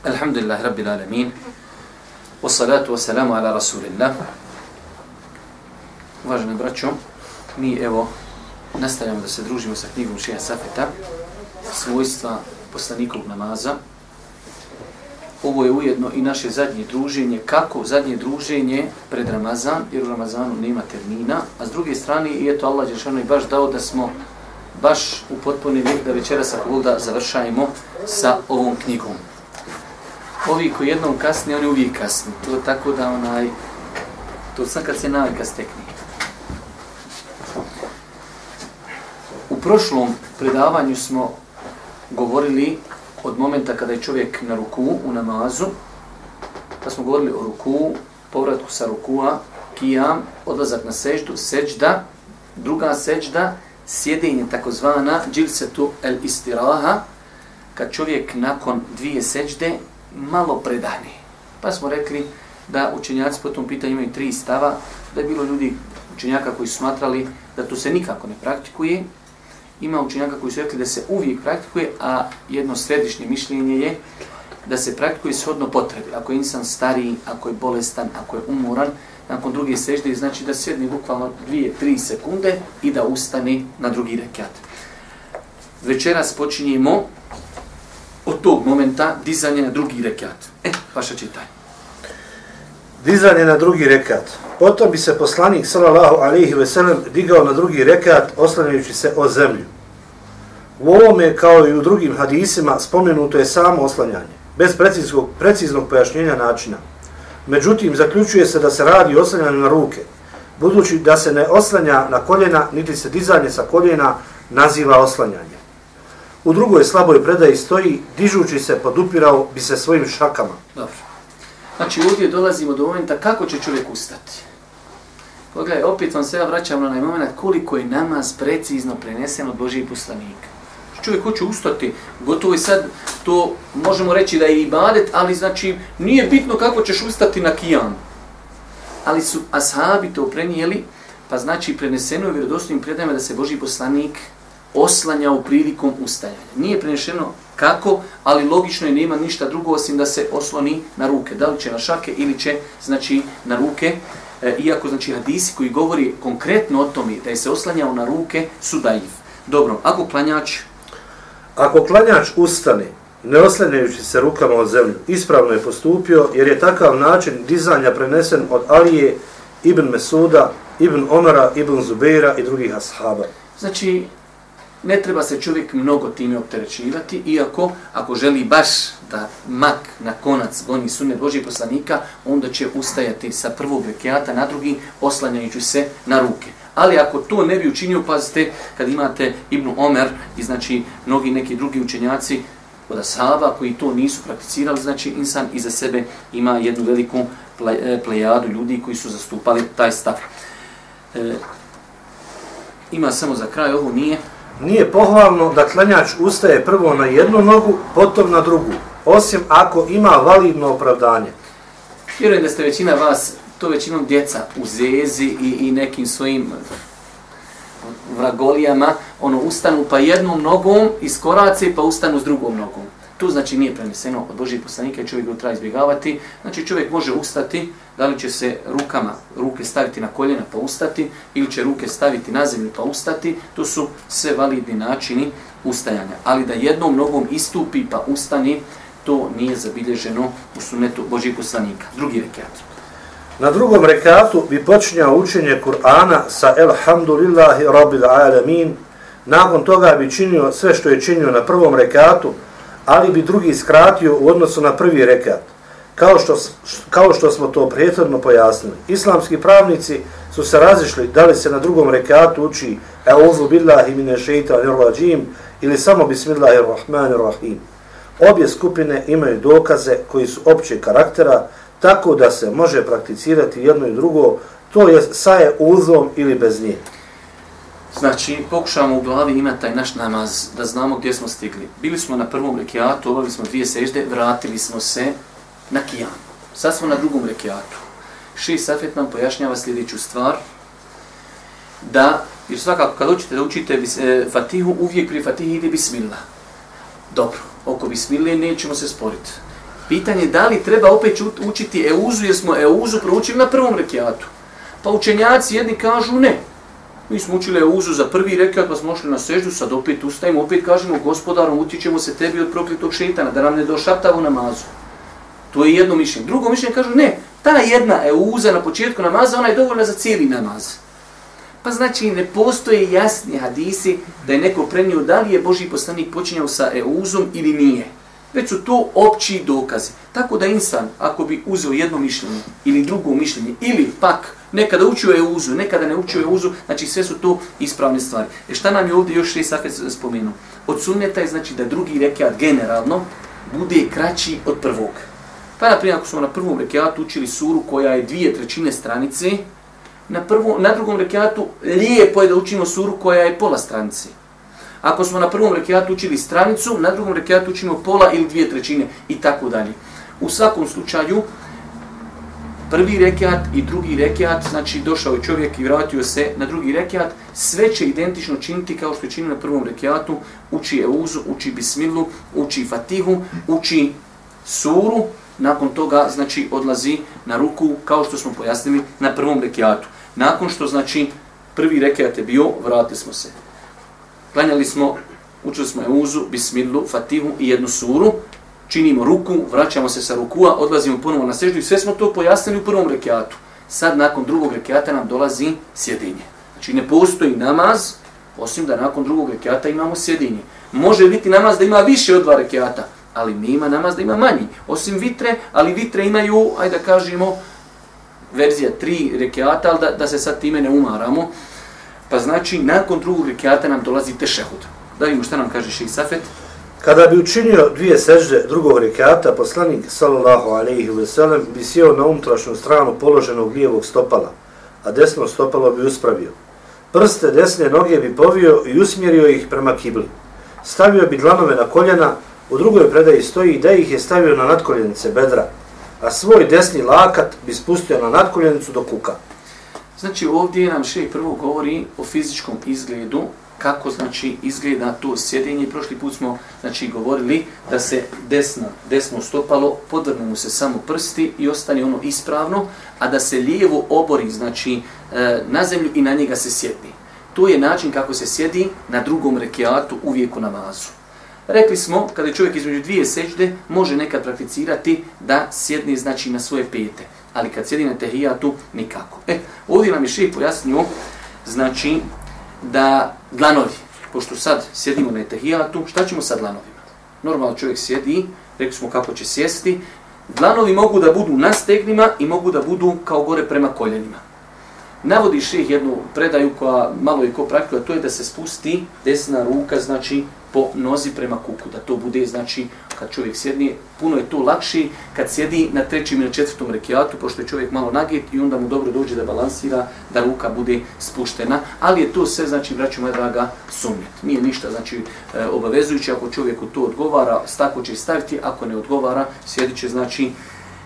Alhamdulillah, rabbil alamin. العالمين والصلاة والسلام على رسول الله Uvaženi braćo, mi evo nastavljamo da se družimo sa knjigom Šeha Safeta, svojstva poslanikog namaza. Ovo je ujedno i naše zadnje druženje. Kako zadnje druženje pred Ramazan, jer u Ramazanu nema termina. A s druge strane, i eto Allah Đešano je baš dao da smo baš u potpuni da večeras ako da završajmo sa ovom knjigom. Ovi koji jednom kasni, oni uvijek kasni. To je tako da onaj, to sam kad se navika stekne. prošlom predavanju smo govorili od momenta kada je čovjek na ruku u namazu, pa smo govorili o ruku, povratku sa rukua, kijam, odlazak na seždu, seđda, druga seđda, sjedinje takozvana džilsetu el istiraha, kad čovjek nakon dvije seđde malo predani. Pa smo rekli da učenjaci po tom pitanju imaju tri stava, da je bilo ljudi učenjaka koji su smatrali da to se nikako ne praktikuje, ima učenjaka koji su rekli da se uvijek praktikuje, a jedno središnje mišljenje je da se praktikuje shodno potrebi. Ako je insan stariji, ako je bolestan, ako je umoran, nakon druge sežde, znači da sjedne bukvalno dvije, tri sekunde i da ustane na drugi rekat. Večeras počinjemo od tog momenta dizanje na drugi rekat. E, vaša čitaj. Dizanje na drugi rekat. Potom bi se poslanik sallallahu alejhi ve sellem digao na drugi rekat oslanjajući se o zemlju. U ovome kao i u drugim hadisima spomenuto je samo oslanjanje, bez preciznog, preciznog pojašnjenja načina. Međutim, zaključuje se da se radi oslanjanje na ruke, budući da se ne oslanja na koljena, niti se dizanje sa koljena naziva oslanjanje. U drugoj slaboj predaji stoji, dižući se, podupirao bi se svojim šakama. Dobro. Znači, ovdje dolazimo do momenta kako će čovjek ustati. Pogledaj, opet vam se ja vraćam na onaj moment koliko je namaz precizno prenesen od Božih poslanika. Čovjek hoće ustati, gotovo je sad, to možemo reći da je ibadet, ali znači nije bitno kako ćeš ustati na kijan. Ali su ashabi to prenijeli, pa znači preneseno je vjerodostojnim predajama da se Boži poslanik oslanjao prilikom ustajanja. Nije prenešeno kako, ali logično je nema ništa drugo osim da se osloni na ruke. Da li će na šake ili će znači na ruke. E, iako znači hadisi koji govori konkretno o tome da je se oslanjao na ruke su daiv. Dobro, ako klanjač... Ako klanjač ustane, ne oslanjajući se rukama od zemlju, ispravno je postupio jer je takav način dizanja prenesen od Alije, Ibn Mesuda, Ibn Omara, Ibn Zubeira i drugih ashaba. Znači, ne treba se čovjek mnogo time opterećivati, iako ako želi baš da mak na konac goni sunne Božih poslanika, onda će ustajati sa prvog rekiata na drugi, oslanjajući se na ruke. Ali ako to ne bi učinio, pazite, kad imate Ibnu Omer i znači mnogi neki drugi učenjaci od Asaba koji to nisu prakticirali, znači insan iza sebe ima jednu veliku e, plejadu ljudi koji su zastupali taj stav. E, ima samo za kraj, ovo nije nije pohvalno da klanjač ustaje prvo na jednu nogu, potom na drugu, osim ako ima validno opravdanje. Vjerujem da ste većina vas, to većinom djeca u zezi i, i nekim svojim eh, vragolijama, ono, ustanu pa jednom nogom iz korace pa ustanu s drugom nogom. To znači nije preneseno od Božih poslanika i čovjek ga treba izbjegavati. Znači čovjek može ustati, da li će se rukama, ruke staviti na koljena pa ustati, ili će ruke staviti na zemlju pa ustati, to su sve validni načini ustajanja. Ali da jednom nogom istupi pa ustani, to nije zabilježeno u sunetu Božih poslanika. Drugi rekat. Na drugom rekatu bi počinjao učenje Kur'ana sa Elhamdulillahi Rabbil Alamin. Nakon toga bi činio sve što je činio na prvom rekatu, ali bi drugi skratio u odnosu na prvi rekat, kao što, kao što smo to prethodno pojasnili. Islamski pravnici su se razišli da li se na drugom rekatu uči Euzu billahi mine šeita nirvajim ili samo bismillahirrahmanirrahim. Obje skupine imaju dokaze koji su opće karaktera, tako da se može prakticirati jedno i drugo, to je saje uzom ili bez nje. Znači, pokušavamo u glavi imati taj naš namaz, da znamo gdje smo stigli. Bili smo na prvom rekiatu, obavili smo dvije sežde, vratili smo se na kijam. Sad smo na drugom rekiatu. Ši Safet nam pojašnjava sljedeću stvar, da, jer svakako kad učite da učite e, Fatihu, uvijek pri Fatihi ide Bismillah. Dobro, oko Bismillah nećemo se sporiti. Pitanje je da li treba opet učiti Euzu, jer smo Euzu proučili na prvom rekiatu. Pa učenjaci jedni kažu ne. Mi smo učili Euzu za prvi rekat, pa smo ošli na seždu, sad opet ustajemo, opet kažemo gospodarom, utječemo se tebi od prokletog šetana, da nam ne došaptavu namazu. To je jedno mišljenje. Drugo mišljenje kažu ne, ta jedna Euza na početku namaza, ona je dovoljna za cijeli namaz. Pa znači ne postoje jasni hadisi da je neko prenio da li je Boži poslanik počinjao sa Euzom ili nije. Već su to opći dokazi. Tako da insan, ako bi uzeo jedno mišljenje ili drugo mišljenje, ili pak nekada učio je uzu, nekada ne učio je uzu, znači sve su to ispravne stvari. E šta nam je ovdje još šest safet spomenuo? Od sunneta je znači da drugi rekiat generalno bude kraći od prvog. Pa na primjer, ako smo na prvom rekiatu učili suru koja je dvije trećine stranice, na, prvom, na drugom rekiatu lijepo je da učimo suru koja je pola stranice. Ako smo na prvom rekiatu učili stranicu, na drugom rekiatu učimo pola ili dvije trećine i tako dalje. U svakom slučaju, prvi rekiat i drugi rekiat, znači došao je čovjek i vratio se na drugi rekiat, sve će identično činiti kao što je činio na prvom rekiatu, uči Euzu, uči Bismilu, uči Fatihu, uči suru, nakon toga znači odlazi na ruku kao što smo pojasnili na prvom rekiatu. Nakon što znači prvi rekiat je bio, vratili smo se. Klanjali smo, učili smo Euzu, Bismillu, Fatihu i jednu suru, činimo ruku, vraćamo se sa rukua, odlazimo ponovo na seždu i sve smo to pojasnili u prvom rekiatu. Sad nakon drugog rekiata nam dolazi sjedinje. Znači ne postoji namaz, osim da nakon drugog rekiata imamo sjedinje. Može biti namaz da ima više od dva rekiata, ali nema namaz da ima manji. Osim vitre, ali vitre imaju, ajde da kažemo, verzija tri rekiata, ali da, da se sad time ne umaramo. Pa znači, nakon drugog rekiata nam dolazi tešehud. Da vidimo šta nam kaže Šeji Safet. Kada bi učinio dvije sežde drugog rekata, poslanik sallallahu alejhi ve sellem bi sjeo na umtrašnu stranu položenog lijevog stopala, a desno stopalo bi uspravio. Prste desne noge bi povio i usmjerio ih prema kibli. Stavio bi dlanove na koljena, u drugoj predaji stoji da ih je stavio na nadkoljenice bedra, a svoj desni lakat bi spustio na nadkoljenicu do kuka. Znači ovdje nam še prvo govori o fizičkom izgledu kako znači izgleda to sjedenje. Prošli put smo znači govorili da se desna, desno stopalo, podvrne mu se samo prsti i ostane ono ispravno, a da se lijevo obori znači e, na zemlju i na njega se sjedi. To je način kako se sjedi na drugom rekiatu uvijek u namazu. Rekli smo, kada je čovjek između dvije sežde, može nekad prakticirati da sjedne znači na svoje pete. Ali kad sjedi na tehijatu, nikako. E, ovdje nam je ših pojasnio, znači, da dlanovi, pošto sad sjedimo na tehijatu, šta ćemo sa dlanovima? Normalno čovjek sjedi, rekli smo kako će sjesti, dlanovi mogu da budu na stegnima i mogu da budu kao gore prema koljenima. Navodi ših jednu predaju koja malo i ko praktikuje, to je da se spusti desna ruka, znači po nozi prema kuku, da to bude, znači, kad čovjek sjedni, puno je to lakši kad sjedi na trećem ili četvrtom rekiatu, pošto je čovjek malo nagit i onda mu dobro dođe da balansira, da ruka bude spuštena, ali je to sve, znači, vraću moja draga, sumnjet. Nije ništa, znači, e, obavezujuće, ako čovjeku to odgovara, stako će staviti, ako ne odgovara, sjedit će, znači,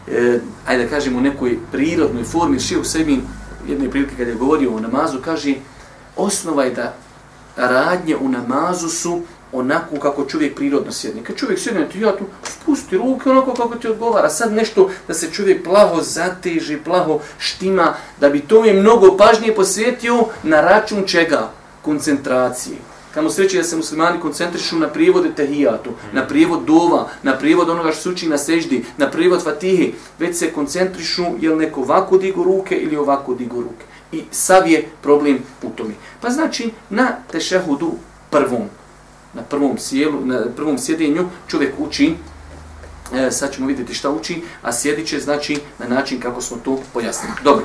e, ajde da kažemo, u nekoj prirodnoj formi, šiju u sebi, jedne prilike kada je govorio o namazu, kaže, osnova je da radnje u namazu su onako kako čovjek prirodno sjedne. Kad čovjek sjedne, ti ja tu spusti ruke onako kako ti odgovara. Sad nešto da se čovjek plaho zateži, plaho štima, da bi to mi mnogo pažnije posvetio na račun čega? Koncentracije. Kamo sreće da se muslimani koncentrišu na prijevode tehijatu, na prijevod dova, na prijevod onoga što se uči na seždi, na prijevod fatihi, već se koncentrišu je neko ovako digu ruke ili ovako digu ruke. I sav je problem u tome. Pa znači, na tešehudu prvom, na prvom sjelu, na prvom sjedenju čovjek uči e, sad ćemo vidjeti šta uči, a sjedit će znači na način kako smo to pojasnili. Dobro.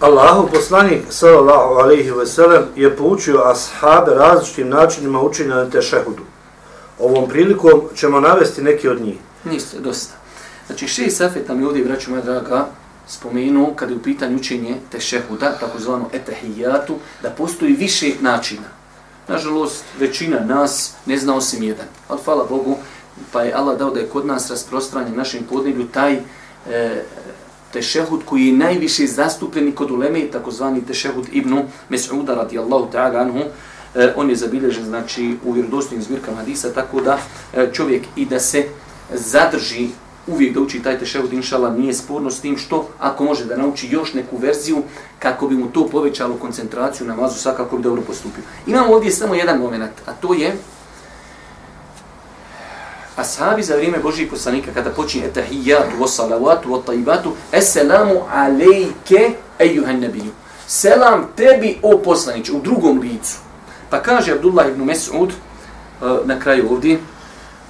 Allahu poslanik sallallahu alejhi ve sellem je poučio ashabe različitim načinima učenja na tešehudu. Ovom prilikom ćemo navesti neki od njih. Niste, dosta. Znači, šest safeta mi ovdje, braću moja draga, spomenu kada je u pitanju učenje tešehuda, takozvano etahijatu, da postoji više načina. Nažalost, većina nas ne zna osim jedan. Ali hvala Bogu, pa je Allah dao da je kod nas rasprostranjen našem podneblju taj e, tešehud koji je najviše zastupljeni kod uleme, takozvani tešehud ibnu Mes'uda radijallahu ta'ala anhu, e, on je zabilježen znači u vjerodostojnim zbirkama hadisa, tako da e, čovjek i da se zadrži uvijek da uči taj tešehud, inšala, nije sporno s tim što, ako može da nauči još neku verziju, kako bi mu to povećalo koncentraciju na mazu, svakako bi dobro postupio. Imamo ovdje samo jedan moment, a to je Ashabi za vrijeme Božih poslanika, kada počinje etahijatu, wasalavatu, watajibatu, eselamu alejke, ejuhan nebiju. Selam tebi, o poslaniće, u drugom licu. Pa kaže Abdullah ibn Mes'ud, eh, na kraju ovdje,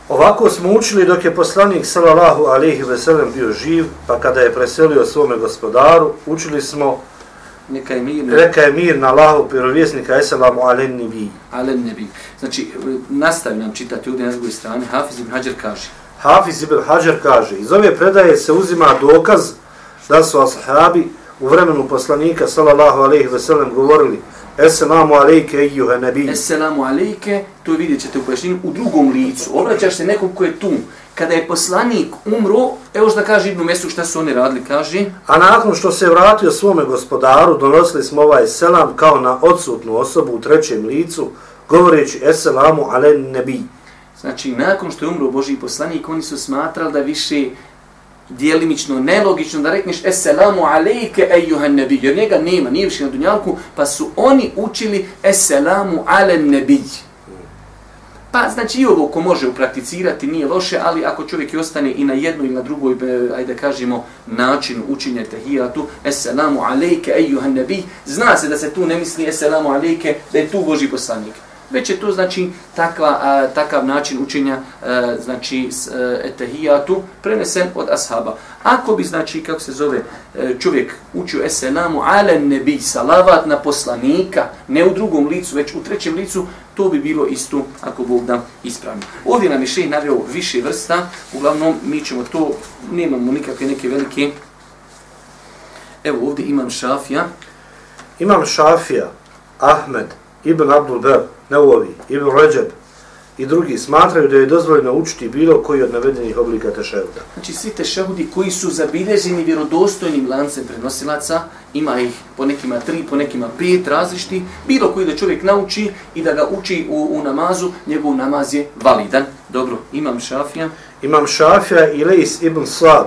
Ovako smo učili dok je poslanik sallallahu alejhi ve sellem bio živ, pa kada je preselio svome gospodaru, učili smo neka je mir, reka je mir na Allahu pirovjesnika eselamu alen nebi. alen nebi. Znači, nastavi nam čitati ovdje na drugoj strani, Hafiz ibn Hajar kaže, Hafiz ibn Hajar kaže, iz ove predaje se uzima dokaz da su ashabi u vremenu poslanika sallallahu alejhi ve sellem govorili Esselamu alejke ejuha nebi. Esselamu alejke, to vidjet ćete u pojašnjenju, u drugom licu. Obraćaš se nekom ko je tu. Kada je poslanik umro, evo što kaže Ibnu Mesu šta su oni radili, kaže... A nakon što se vratio svome gospodaru, donosili smo ovaj selam kao na odsutnu osobu u trećem licu, govoreći Esselamu ale nebi. Znači, nakon što je umro Boži poslanik, oni su smatrali da više dijelimično, nelogično da rekneš Esselamu alejke ejuhan nebi, jer njega nema, nije više na dunjalku, pa su oni učili Esselamu ale nebi. Pa znači i ovo ko može uprakticirati nije loše, ali ako čovjek i ostane i na jednoj i na drugoj, ajde kažemo, način učinja tahijatu, Esselamu alejke ejuhan nebih, zna se da se tu ne misli Esselamu alejke, da je tu Boži poslanik već je to znači takva, a, takav način učenja a, znači s, e, a, etahijatu prenesen od ashaba. Ako bi znači kako se zove e, čovjek učio eselamu ale nebi salavat na poslanika, ne u drugom licu, već u trećem licu, to bi bilo isto ako Bog da ispravno. Ovdje nam je šeh naveo više vrsta, uglavnom mi ćemo to, nemamo nikakve neke velike Evo ovdje imam Šafija. Imam Šafija, Ahmed, Ibn Abdul Ber, Neuovi, Ibn Ređeb i drugi smatraju da je dozvoljeno učiti bilo koji od navedenih oblika tešehuda. Znači svi tešehudi koji su zabilježeni vjerodostojnim lancem prenosilaca, ima ih po nekima tri, po nekima pet različiti, bilo koji da čovjek nauči i da ga uči u, u namazu, njegov namaz je validan. Dobro, imam šafija. Imam šafija i Leis ibn Sad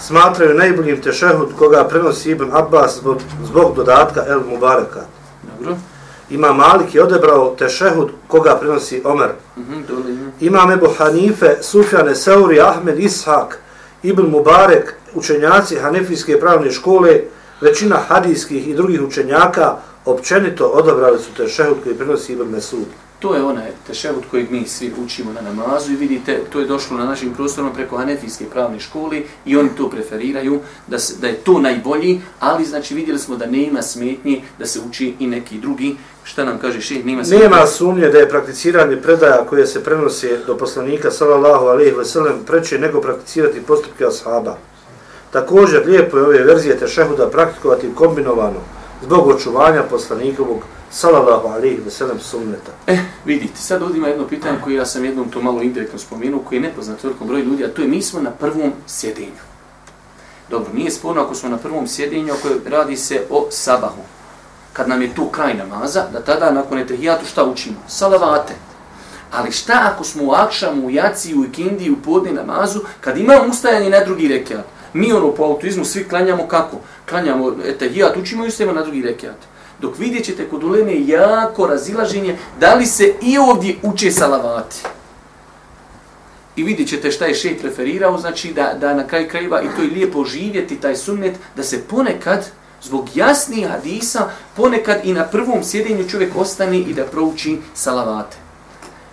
smatraju najboljim tešehud koga prenosi ibn Abbas zbog, zbog dodatka El Mubaraka. Dobro. Ima Malik je odebrao tešehud koga prenosi Omer. Mm -hmm, Ima Ebu Hanife, Sufjane, Seuri, Ahmed, Ishak, Ibn Mubarek, učenjaci Hanefijske pravne škole, većina hadijskih i drugih učenjaka općenito odabrali su tešehud koji prenosi Ibn Mesud. To je onaj tešehud kojeg mi svi učimo na namazu i vidite, to je došlo na našim prostorom preko Hanefijske pravne škole i oni to preferiraju, da, se, da je to najbolji, ali znači vidjeli smo da nema smetnje da se uči i neki drugi. Šta nam kaže ših? Nema, smetnje. nema sumnje da je prakticiranje predaja koje se prenose do poslanika sallallahu alejhi ve sellem preče nego prakticirati postupke ashaba. Također lijepo je ove verzije tešehuda praktikovati kombinovano zbog očuvanja poslanikovog sallallahu alaihi wa sallam sunneta. Eh, vidite, sad ovdje ima jedno pitanje koje ja sam jednom to malo indirektno spomenuo, koji je nepoznat velikom broju ljudi, a to je mi smo na prvom sjedinju. Dobro, nije sporno ako smo na prvom sjedinju, ako radi se o sabahu. Kad nam je tu kraj namaza, da tada nakon etehijatu šta učimo? Salavate. Ali šta ako smo u akšamu, u jaciju, u ikindiji, u podne namazu, kad imamo ustajanje na drugi rekiat? Mi ono po autizmu svi klanjamo kako? Klanjamo etehijat, učimo i ustajemo na drugi rekiat dok vidjet ćete kod uleme jako razilaženje da li se i ovdje uče salavati. I vidjet ćete šta je šejt preferirao, znači da, da na kraj krajeva i to je lijepo živjeti taj sunnet, da se ponekad, zbog jasnih hadisa, ponekad i na prvom sjedenju čovjek ostane i da prouči salavate.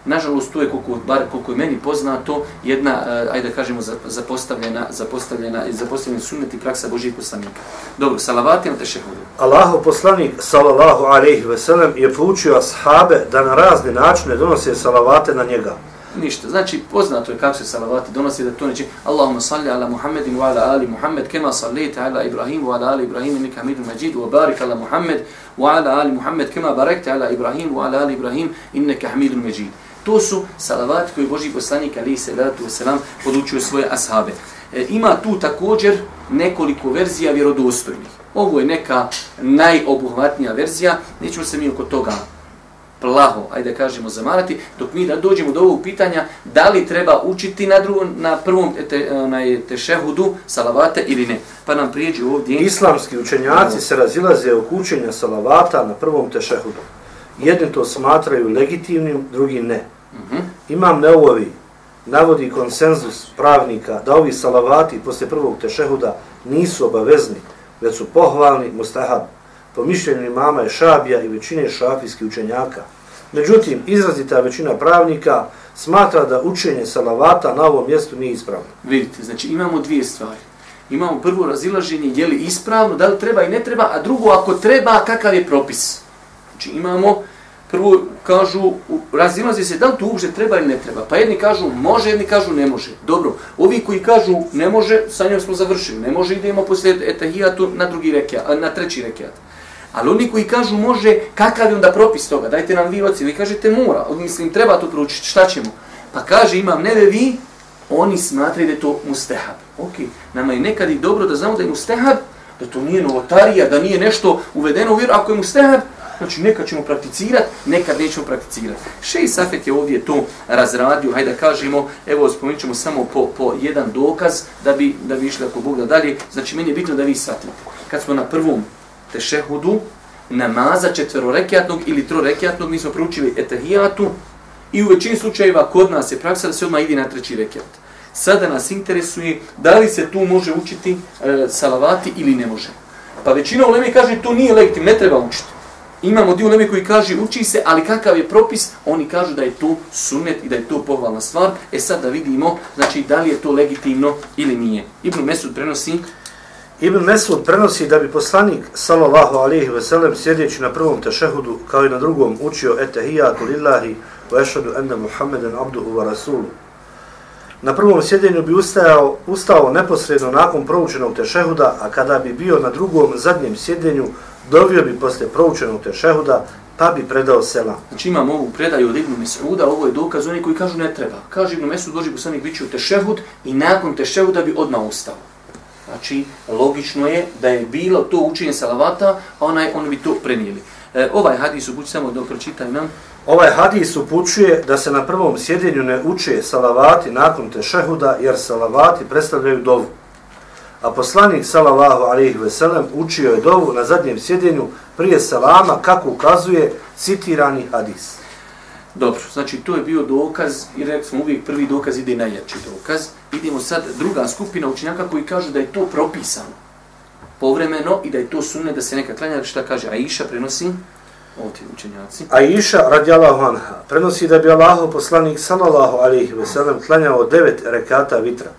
Nažalost, to je koliko, bar koliko je meni poznato, jedna, uh, ajde da kažemo, zapostavljena, zapostavljena, zapostavljena sunnet i praksa Božih poslanika. Dobro, salavati na tešehudu. Allahu poslanik, salallahu alaihi ve sellem, je poučio ashabe da na razne načine donose salavate na njega. Ništa. Znači, poznato je kako se salavati donosi da to neće Allahumma salli ala Muhammedin wa ala ali Muhammed kema sallita ala Ibrahim wa ala ali Ibrahim inika hamidun majid wa barik ala Muhammed wa ala ali Muhammed kema barakta ala Ibrahim wa ala ali Ibrahim inika hamidun majid. To su salavati koji Boži poslanik ali se salatu wasalam podučio svoje ashabe. E, ima tu također nekoliko verzija vjerodostojnih. Ovo je neka najobuhvatnija verzija, nećemo se mi oko toga plaho, ajde da kažemo, zamarati, dok mi da dođemo do ovog pitanja da li treba učiti na, drugom, na prvom te, onaj, tešehudu salavate ili ne. Pa nam prijeđe ovdje... Islamski učenjaci se razilaze oko učenja salavata na prvom tešehudu. Jedni to smatraju legitimnim, drugi ne. Mhm. -huh. Imam neovi navodi konsenzus pravnika da ovi salavati posle prvog tešehuda nisu obavezni, već su pohvalni mustahab po mišljenju imama je šabija i većine šafijskih učenjaka. Međutim, izrazita većina pravnika smatra da učenje salavata na ovom mjestu nije ispravno. Vidite, znači imamo dvije stvari. Imamo prvo razilaženje je li ispravno, da li treba i ne treba, a drugo ako treba, kakav je propis. Znači imamo, prvo kažu, razilazi se da li to uopšte treba ili ne treba. Pa jedni kažu može, jedni kažu ne može. Dobro, ovi koji kažu ne može, sa njom smo završili. Ne može, idemo poslije etahijatu na drugi rekiat, na treći rekiat. Ali oni koji kažu može, kakav je onda propis toga? Dajte nam vi oci. Vi kažete mora. Mislim, treba to proučiti. Šta ćemo? Pa kaže, imam neve vi, oni smatraju da je to mustehab. Ok, nama je nekad i dobro da znamo da je mustehab, da to nije novotarija, da nije nešto uvedeno u vjeru. Ako je mustehab, znači nekad ćemo prakticirati, nekad nećemo prakticirati. Šej Safet je ovdje to razradio, hajde da kažemo, evo spomenut ćemo samo po, po jedan dokaz da bi, da bi išli ako Bog da dalje. Znači meni je bitno da vi shvatite. Kad smo na prvom tešehudu namaza četverorekijatnog ili trorekijatnog, mi smo proučili etahijatu i u većini slučajeva kod nas je praksa da se odmah ide na treći rekijat. Sada nas interesuje da li se tu može učiti e, salavati ili ne može. Pa većina ulemi kaže to nije legitim, ne treba učiti. Imamo dio ulemi koji kaže uči se, ali kakav je propis, oni kažu da je to sunnet i da je to pohvalna stvar. E sad da vidimo znači da li je to legitimno ili nije. Ibn Mesud prenosi Ibn Mesud prenosi da bi poslanik sallallahu alejhi ve sellem sjedeći na prvom tešehudu kao i na drugom učio etehijatu lillahi wa ashhadu anna Muhammeden abduhu wa rasuluhu. Na prvom sjedenju bi ustajao, ustao neposredno nakon proučenog tešehuda, a kada bi bio na drugom zadnjem sjedenju, dovio bi posle proučenog tešehuda, pa bi predao selam. Znači imam ovu predaju od Ibnu Mesuda, ovo je dokaz oni koji kažu ne treba. Kaže Ibnu Mesud, Boži poslanik bit će u tešehud i nakon tešehuda bi odmah ustao. Znači, logično je da je bilo to učenje salavata, onaj, oni bi to prenijeli. E, ovaj hadis upući samo dok pročitaj nam. Ovaj hadis upućuje da se na prvom sjedenju ne uče salavati nakon tešehuda, jer salavati predstavljaju dovu. A poslanik sallallahu alejhi ve sellem učio je dovu na zadnjem sjedenju prije salama kako ukazuje citirani hadis. Dobro, znači to je bio dokaz i rekli smo uvijek prvi dokaz ide najjači dokaz. Idemo sad druga skupina učenjaka koji kažu da je to propisano povremeno i da je to sunne da se neka klanja, šta kaže Aisha prenosi ovdje učenjaci. Aisha radijallahu anha prenosi da bi Allahu poslanik sallallahu alejhi ve sellem klanjao devet rekata vitra.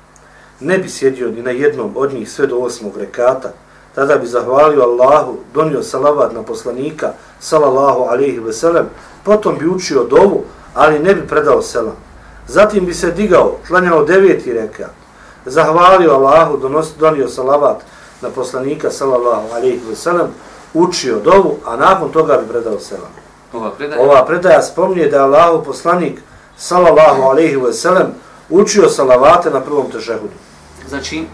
Ne bi sjedio ni na jednom od njih sve do osmog rekata. Tada bi zahvalio Allahu, donio salavat na poslanika sallallahu alejhi ve sellem potom bi učio dovu, ali ne bi predao selam. Zatim bi se digao, klanjao deveti reka, zahvalio Allahu, donio salavat na poslanika, sallallahu alaihi wa sallam, učio dovu, a nakon toga bi predao selam. Ova predaja, Ova predaja spomnije da je Allahu poslanik, sallallahu alaihi wa sallam, učio salavate na prvom tešehudu. Znači,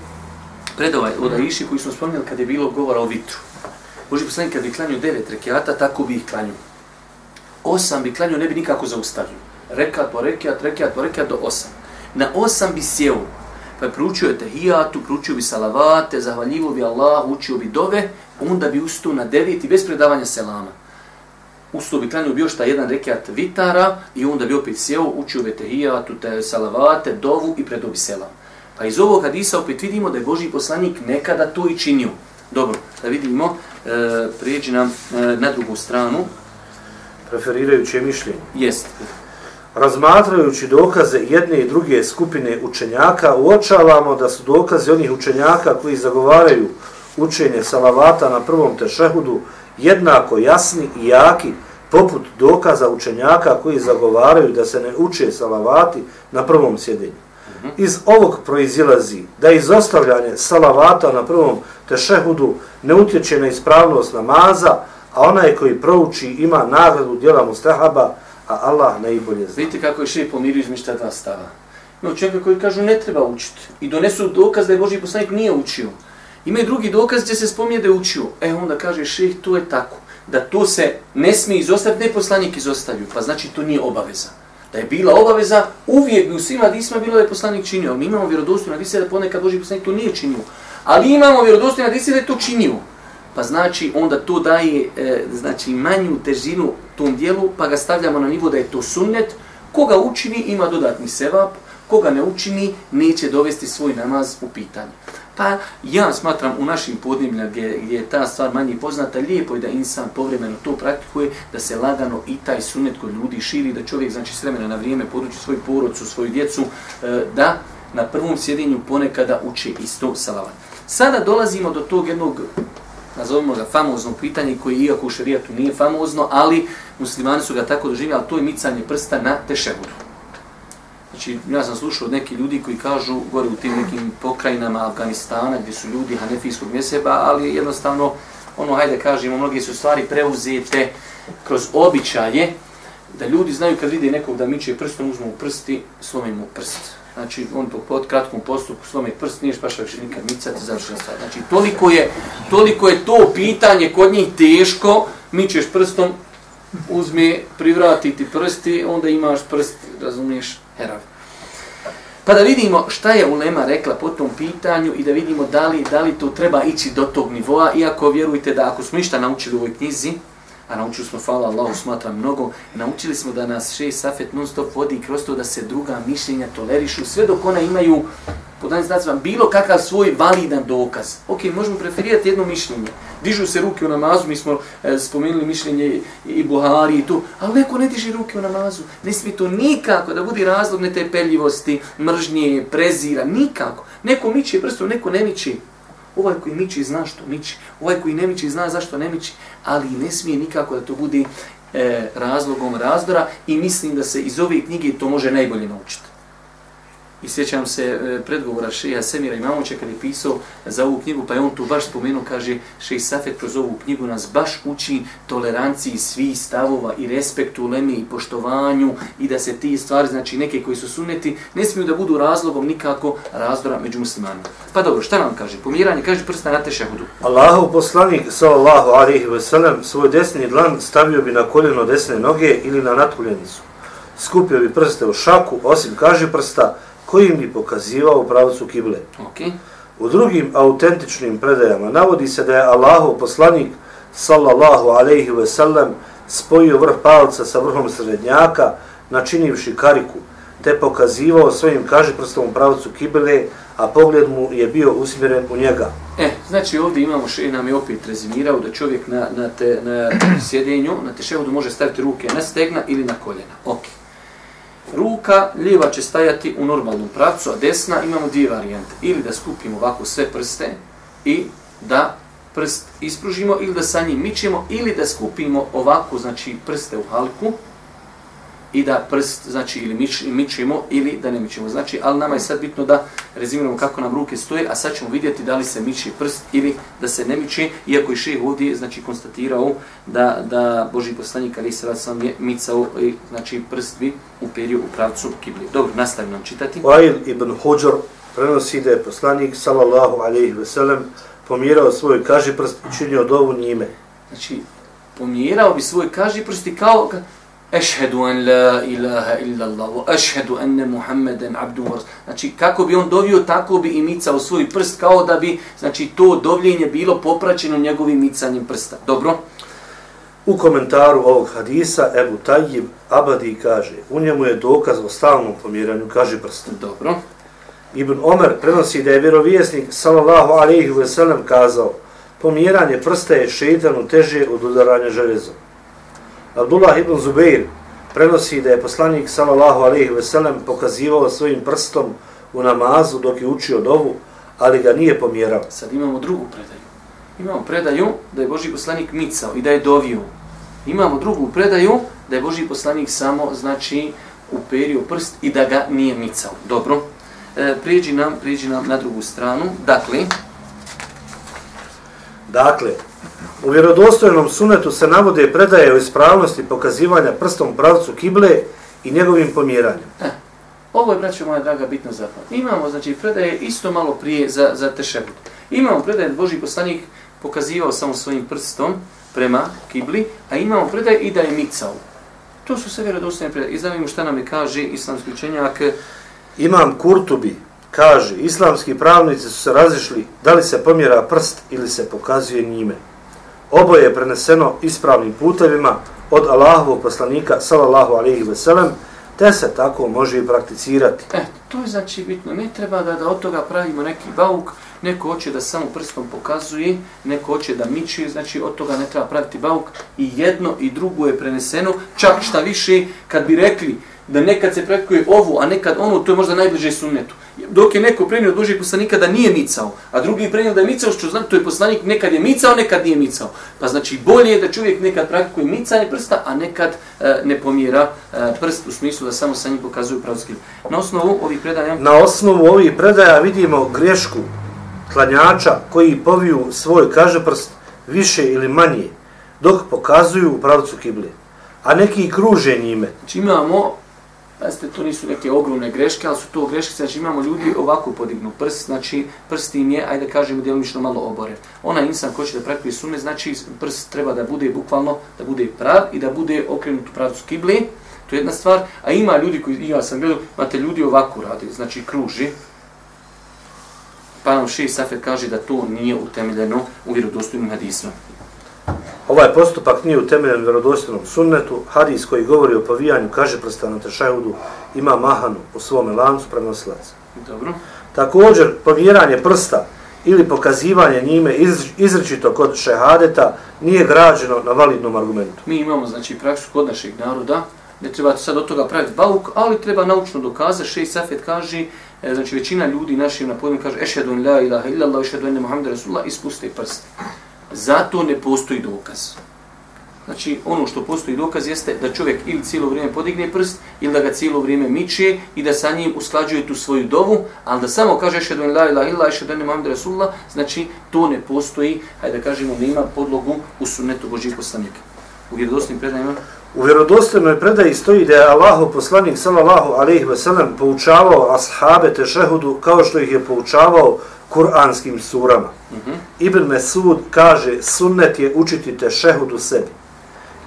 predovaj od Aiši koji smo spomnili kad je bilo govora o vitru. Boži poslanik kad bi klanio devet rekiata, tako bi ih klanio osam bi klanio, ne bi nikako zaustavio. Rekat po rekiat, rekiat po rekiat do osam. Na osam bi sjeo, pa je proučio je tehijatu, proučio bi salavate, zahvaljivo bi Allah, učio bi dove, onda bi ustao na deveti bez predavanja selama. Ustao bi klanio bi još ta jedan rekat vitara i onda bi opet sjeo, učio bi tehijatu, te salavate, dovu i predobi selam. Pa iz ovog hadisa opet vidimo da je Boži poslanik nekada to i činio. Dobro, da vidimo, e, prijeđi nam e, na drugu stranu preferirajuće mišljenje. Jest. Razmatrajući dokaze jedne i druge skupine učenjaka, uočavamo da su dokaze onih učenjaka koji zagovaraju učenje salavata na prvom tešehudu jednako jasni i jaki poput dokaza učenjaka koji zagovaraju da se ne uče salavati na prvom sjedenju. Iz ovog proizilazi da izostavljanje salavata na prvom tešehudu ne utječe na ispravnost namaza, a onaj koji prouči ima nagradu djela mustahaba, a Allah najbolje zna. Vidite kako je še pomirio između ta dva stava. Ima čovjeka koji kažu ne treba učiti i donesu dokaz da je Boži poslanik nije učio. Imaju drugi dokaz gdje se spominje da je učio. E onda kaže šejh, to je tako. Da to se ne smije izostaviti, ne poslanik izostavio. Pa znači to nije obaveza. Da je bila obaveza, uvijek bi u svima disma bilo da je poslanik činio. Mi imamo vjerodostojno hadise da ponekad Boži poslanik to nije činio. Ali imamo vjerodostojno hadise da je to činio. Pa znači onda to daje e, znači manju težinu tom dijelu, pa ga stavljamo na nivo da je to sunnet. Koga učini ima dodatni sevap, koga ne učini neće dovesti svoj namaz u pitanje. Pa ja smatram u našim podnebljima gdje, gdje je ta stvar manje poznata, lijepo je da insan povremeno to praktikuje, da se lagano i taj sunet kod ljudi širi, da čovjek znači s vremena na vrijeme poduči svoj porodcu, svoju djecu, e, da na prvom sjedinju ponekada uče isto salavat. Sada dolazimo do tog jednog nazovimo ga famozno pitanje koji iako u šarijatu nije famozno, ali muslimani su ga tako doživjeli, ali to je micanje prsta na tešehudu. Znači, ja sam slušao od neki ljudi koji kažu gore u tim nekim pokrajinama Afganistana gdje su ljudi hanefijskog mjeseba, ali jednostavno, ono, hajde kažemo, mnogi su stvari preuzete kroz običaje, da ljudi znaju kad vide nekog da miče prstom, uzmu u prsti, slomi mu prst. Znači, on po pod kratkom postupku slomi prst, nije špaša više nikad micati, završena stvar. Znači, toliko je, toliko je to pitanje kod njih teško, mičeš prstom, uzme, privratiti prsti, onda imaš prst, razumiješ, herav. Pa da vidimo šta je Ulema rekla po tom pitanju i da vidimo da li, da li to treba ići do tog nivoa, iako vjerujte da ako smo ništa naučili u ovoj knjizi, a naučili smo, hvala Allahu, smatram mnogo, naučili smo da nas šest safet non stop vodi kroz to da se druga mišljenja tolerišu, sve dok ona imaju, pod danim znacima, bilo kakav svoj validan dokaz. Ok, možemo preferirati jedno mišljenje. Dižu se ruke u namazu, mi smo e, spomenuli mišljenje i Buhari i to, ali neko ne diže ruke u namazu. Ne smije to nikako da budi razlog netepeljivosti, mržnje, prezira, nikako. Neko miče prstom, neko ne miče. Ovaj koji miči zna što miči, ovaj koji ne miči zna zašto ne miči, ali ne smije nikako da to bude e, razlogom razdora i mislim da se iz ove knjige to može najbolje naučiti. I sjećam se e, predgovora Šeha Semira Imamoća kada je pisao za ovu knjigu, pa je on tu baš spomenuo, kaže Šeha Safet kroz ovu knjigu nas baš uči toleranciji svih stavova i respektu lemi i poštovanju i da se ti stvari, znači neke koji su suneti, ne smiju da budu razlogom nikako razdora među muslimanima. Pa dobro, šta nam kaže? Pomiranje, kaže prsta na tešahudu. Allahov poslanik, sallallahu alaihi ve sellem, svoj desni dlan stavio bi na koljeno desne noge ili na natkuljenicu. Skupio bi prste u šaku, osim kaže prsta, kojim bi pokazivao pravcu kible. Okay. U drugim autentičnim predajama navodi se da je Allahov poslanik sallallahu alaihi ve sellem spojio vrh palca sa vrhom srednjaka načinivši kariku te pokazivao svojim kažiprstom u pravcu kibele, a pogled mu je bio usmjeren u njega. E, znači ovdje imamo še nam je opet rezimirao da čovjek na, na, te, na sjedenju, na teševodu može staviti ruke na stegna ili na koljena. Okay ruka lijeva će stajati u normalnom pravcu, a desna imamo dvije varijante. Ili da skupimo ovako sve prste i da prst ispružimo ili da sa njim mičemo ili da skupimo ovako znači prste u halku i da prst, znači, ili mič, mičemo ili da ne mičemo. Znači, ali nama je sad bitno da rezimiramo kako nam ruke stoje, a sad ćemo vidjeti da li se miči prst ili da se ne miče, iako je šeh ovdje, znači, konstatirao da, da Boži poslanik, ali se sam je micao, i, znači, prst bi uperio u pravcu kibli. Dobro, nastavim nam čitati. Wail ibn Hođor prenosi da je poslanik, sallallahu alaihi ve sellem, pomjerao svoj kaži prst i činio dovu njime. Znači, pomjerao bi svoj kaži prst i kao, Ešhedu an la ilaha illa Allah, wa ešhedu enne Muhammeden abdu wa Znači, kako bi on dovio, tako bi i micao svoj prst, kao da bi, znači, to dovljenje bilo popraćeno njegovim micanjem prsta. Dobro? U komentaru ovog hadisa, Ebu Tajib Abadi kaže, u njemu je dokaz o stalnom pomjeranju, kaže prsta. Dobro. Ibn Omer prenosi da je vjerovijesnik, sallallahu alaihi ve sellem, kazao, pomjeranje prsta je šeitanu teže od udaranja železom. Abdullah ibn Zubeir prenosi da je poslanik sallallahu alejhi ve sellem pokazivao svojim prstom u namazu dok je učio dovu, ali ga nije pomjerao. Sad imamo drugu predaju. Imamo predaju da je Boži poslanik micao i da je dovio. Imamo drugu predaju da je Boži poslanik samo, znači, uperio prst i da ga nije micao. Dobro, e, prijeđi, nam, prijeđi nam na drugu stranu. Dakle, Dakle, u vjerodostojnom sunetu se navode predaje o ispravnosti pokazivanja prstom pravcu kible i njegovim pomjeranjem. e, ovo je, braćo moja draga, bitno zapad. Imamo, znači, predaje isto malo prije za, za tešehud. Imamo predaje da Boži poslanik pokazivao samo svojim prstom prema kibli, a imamo predaje i da je micao. To su sve vjerodostojne predaje. Izdavimo šta nam je kaže islamski učenjak. Imam Kurtubi kaže, islamski pravnici su se razišli da li se pomjera prst ili se pokazuje njime. Oboje je preneseno ispravnim putevima od Allahovog poslanika sallallahu alejhi ve sellem, te se tako može i prakticirati. E, to je znači bitno. Ne treba da, da od toga pravimo neki bauk, neko hoće da samo prstom pokazuje, neko hoće da miči, znači od toga ne treba praviti bauk. I jedno i drugo je preneseno, čak šta više, kad bi rekli da nekad se praktikuje ovu, a nekad onu, to je možda najbliže sunnetu. Dok je neko prenio od Božijeg poslanika da nije micao, a drugi je prenio da je micao, što znam, to je poslanik nekad je micao, nekad nije micao. Pa znači bolje je da čovjek nekad praktikuje micanje prsta, a nekad e, ne pomjera e, prst u smislu da samo sa njim pokazuju pravski. Na osnovu ovih predaja Na osnovu ovih predaja vidimo grešku klanjača koji poviju svoj kažeprst više ili manje, dok pokazuju u pravcu kible. A neki kruže njime. Znači imamo, jeste, to nisu neke ogromne greške, ali su to greške, znači imamo ljudi ovako podignu prst, znači prst im je, ajde kažemo, djelomično malo obore. Ona insan ko će da praktikuje sunne, znači prst treba da bude bukvalno, da bude prav i da bude okrenut u pravcu kible, to je jedna stvar, a ima ljudi koji, ja sam gledao, imate ljudi ovako radi, znači kruži, pa nam Šeji Safet kaže da to nije utemeljeno u vjerodostojnim hadisima. Ovaj postupak nije utemeljen u vjerodostojnom sunnetu. Hadis koji govori o povijanju kaže prsta na tešahudu ima mahanu u svome lancu prenosilaca. Dobro. Također, pomjeranje prsta ili pokazivanje njime iz, izrečito kod šehadeta nije građeno na validnom argumentu. Mi imamo znači praksu kod našeg naroda, ne treba sad od toga praviti bauk, ali treba naučno dokazati. Šej Safet kaže, e, znači većina ljudi našim na podnijem kaže ešhedu la ilaha illallah, ešhedu enne Muhammed Rasulullah, ispuste prst. Zato ne postoji dokaz. Znači, ono što postoji dokaz jeste da čovjek ili cijelo vrijeme podigne prst, ili da ga cijelo vrijeme miče i da sa njim usklađuje tu svoju dovu, ali da samo kaže ešhedu en la ilaha illallah, ešhedu enne Muhammed Rasulullah, znači to ne postoji, hajde da kažemo, nema podlogu u sunnetu Božih poslanika. U vjerodosnim predanjima U vjerodostojnoj predaji stoji da je Allahu poslanik sallallahu alejhi ve sellem poučavao ashabe tešehudu kao što ih je poučavao kuranskim surama. -huh. Ibn Mesud kaže sunnet je učiti tešehudu sebi.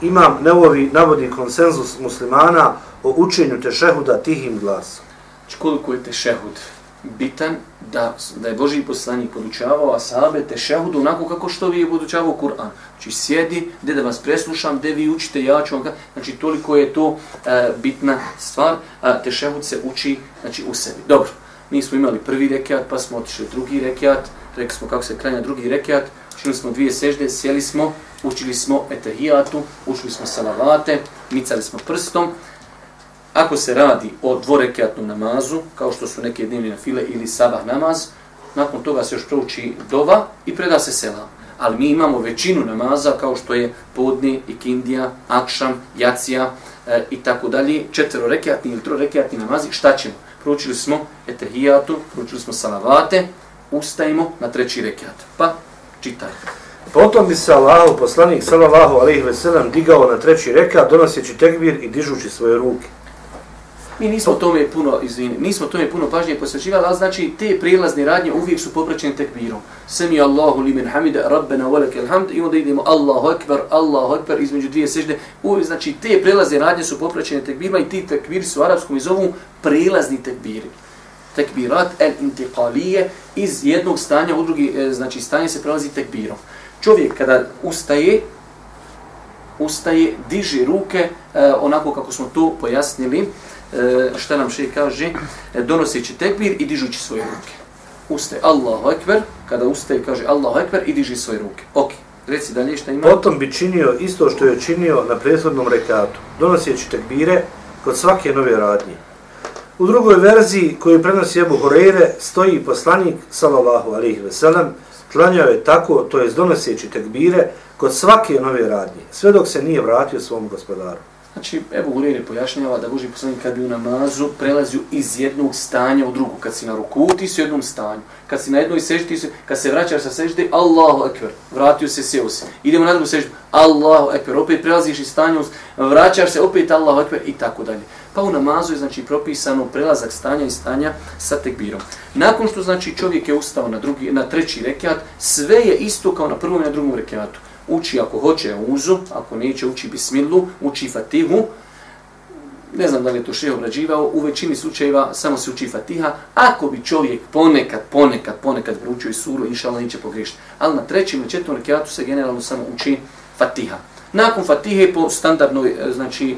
Imam Nevovi navodi konsenzus muslimana o učenju tešehuda tihim glasom. Znači koliko je tešehud bitan da, da je Boži poslanik podučavao ashabe tešehud onako kako što vi je podučavao Kur'an. Znači sjedi, gdje da vas preslušam, gdje vi učite, ja ću vam Znači toliko je to e, bitna stvar. A, tešehud se uči znači, u sebi. Dobro, mi smo imali prvi rekiat, pa smo otišli drugi rekiat, rekli smo kako se klanja drugi rekiat, učili smo dvije sežde, sjeli smo, učili smo etahijatu, učili smo salavate, micali smo prstom, Ako se radi o dvorekatnom namazu, kao što su neke dnevne na file ili sabah namaz, nakon toga se još prouči dova i preda se selam. Ali mi imamo većinu namaza kao što je podni, ikindija, akšam, jacija e, i tako dalje, četverorekatni ili trorekatni namazi, šta ćemo? Proučili smo etehijatu, proučili smo salavate, ustajemo na treći rekat. Pa, čitaj. Potom bi se Allahu poslanik sallallahu alejhi ve sellem digao na treći rekat donoseći tekbir i dižući svoje ruke. Mi nismo tome puno, izvini, nismo tome puno pažnje posvećivali, ali znači te prijelazne radnje uvijek su popraćene tekbirom. Sami Allahu li min hamida, rabbena velike hamd, i onda idemo Allahu ekber, Allahu ekber, između dvije sežde. Uvijek, znači te prijelazne radnje su popraćene tekbirima i ti tekbiri su u arapskom iz zovu tekbiri. Tekbirat el intiqalije iz jednog stanja u drugi, e, znači stanje se prelazi tekbirom. Čovjek kada ustaje, ustaje, diže ruke, e, onako kako smo to pojasnili, E, šta nam še kaže, e, donoseći tekbir i dižući svoje ruke. Ustaje Allahu Ekber, kada ustaje kaže Allahu Ekber i diži svoje ruke. Ok, reci dalje šta ima. Potom bi činio isto što je činio na prethodnom rekatu, donoseći tekbire kod svake nove radnje. U drugoj verziji koju prenosi Ebu Horeire stoji poslanik sallallahu alejhi ve sellem klanjao je tako, to je donoseći tekbire, kod svake nove radnje, sve dok se nije vratio svom gospodaru. Znači, Ebu Hureyre pojašnjava da Boži poslanik kad bi u namazu prelazio iz jednog stanja u drugu. Kad si na ruku, ti si u jednom stanju. Kad si na jednoj seždi, ti si, kad se vraćaš sa sežde, Allahu ekber, vratio se, sjeo se. Idemo na drugu seždu, Allahu ekber, opet prelaziš iz stanja, vraćaš se, opet Allahu ekber i tako dalje. Pa u namazu je znači propisano prelazak stanja i stanja sa tekbirom. Nakon što znači čovjek je ustao na, drugi, na treći rekiat, sve je isto kao na prvom i na drugom rekiatu uči ako hoće uzu, ako neće uči bismilu, uči fatihu. Ne znam da li je to še obrađivao, u većini slučajeva samo se uči fatiha. Ako bi čovjek ponekad, ponekad, ponekad proučio i suru, inša Allah neće pogrešiti. Ali na trećem i četvrtom rekiatu se generalno samo uči fatiha. Nakon fatihe po standardnoj e, znači, e,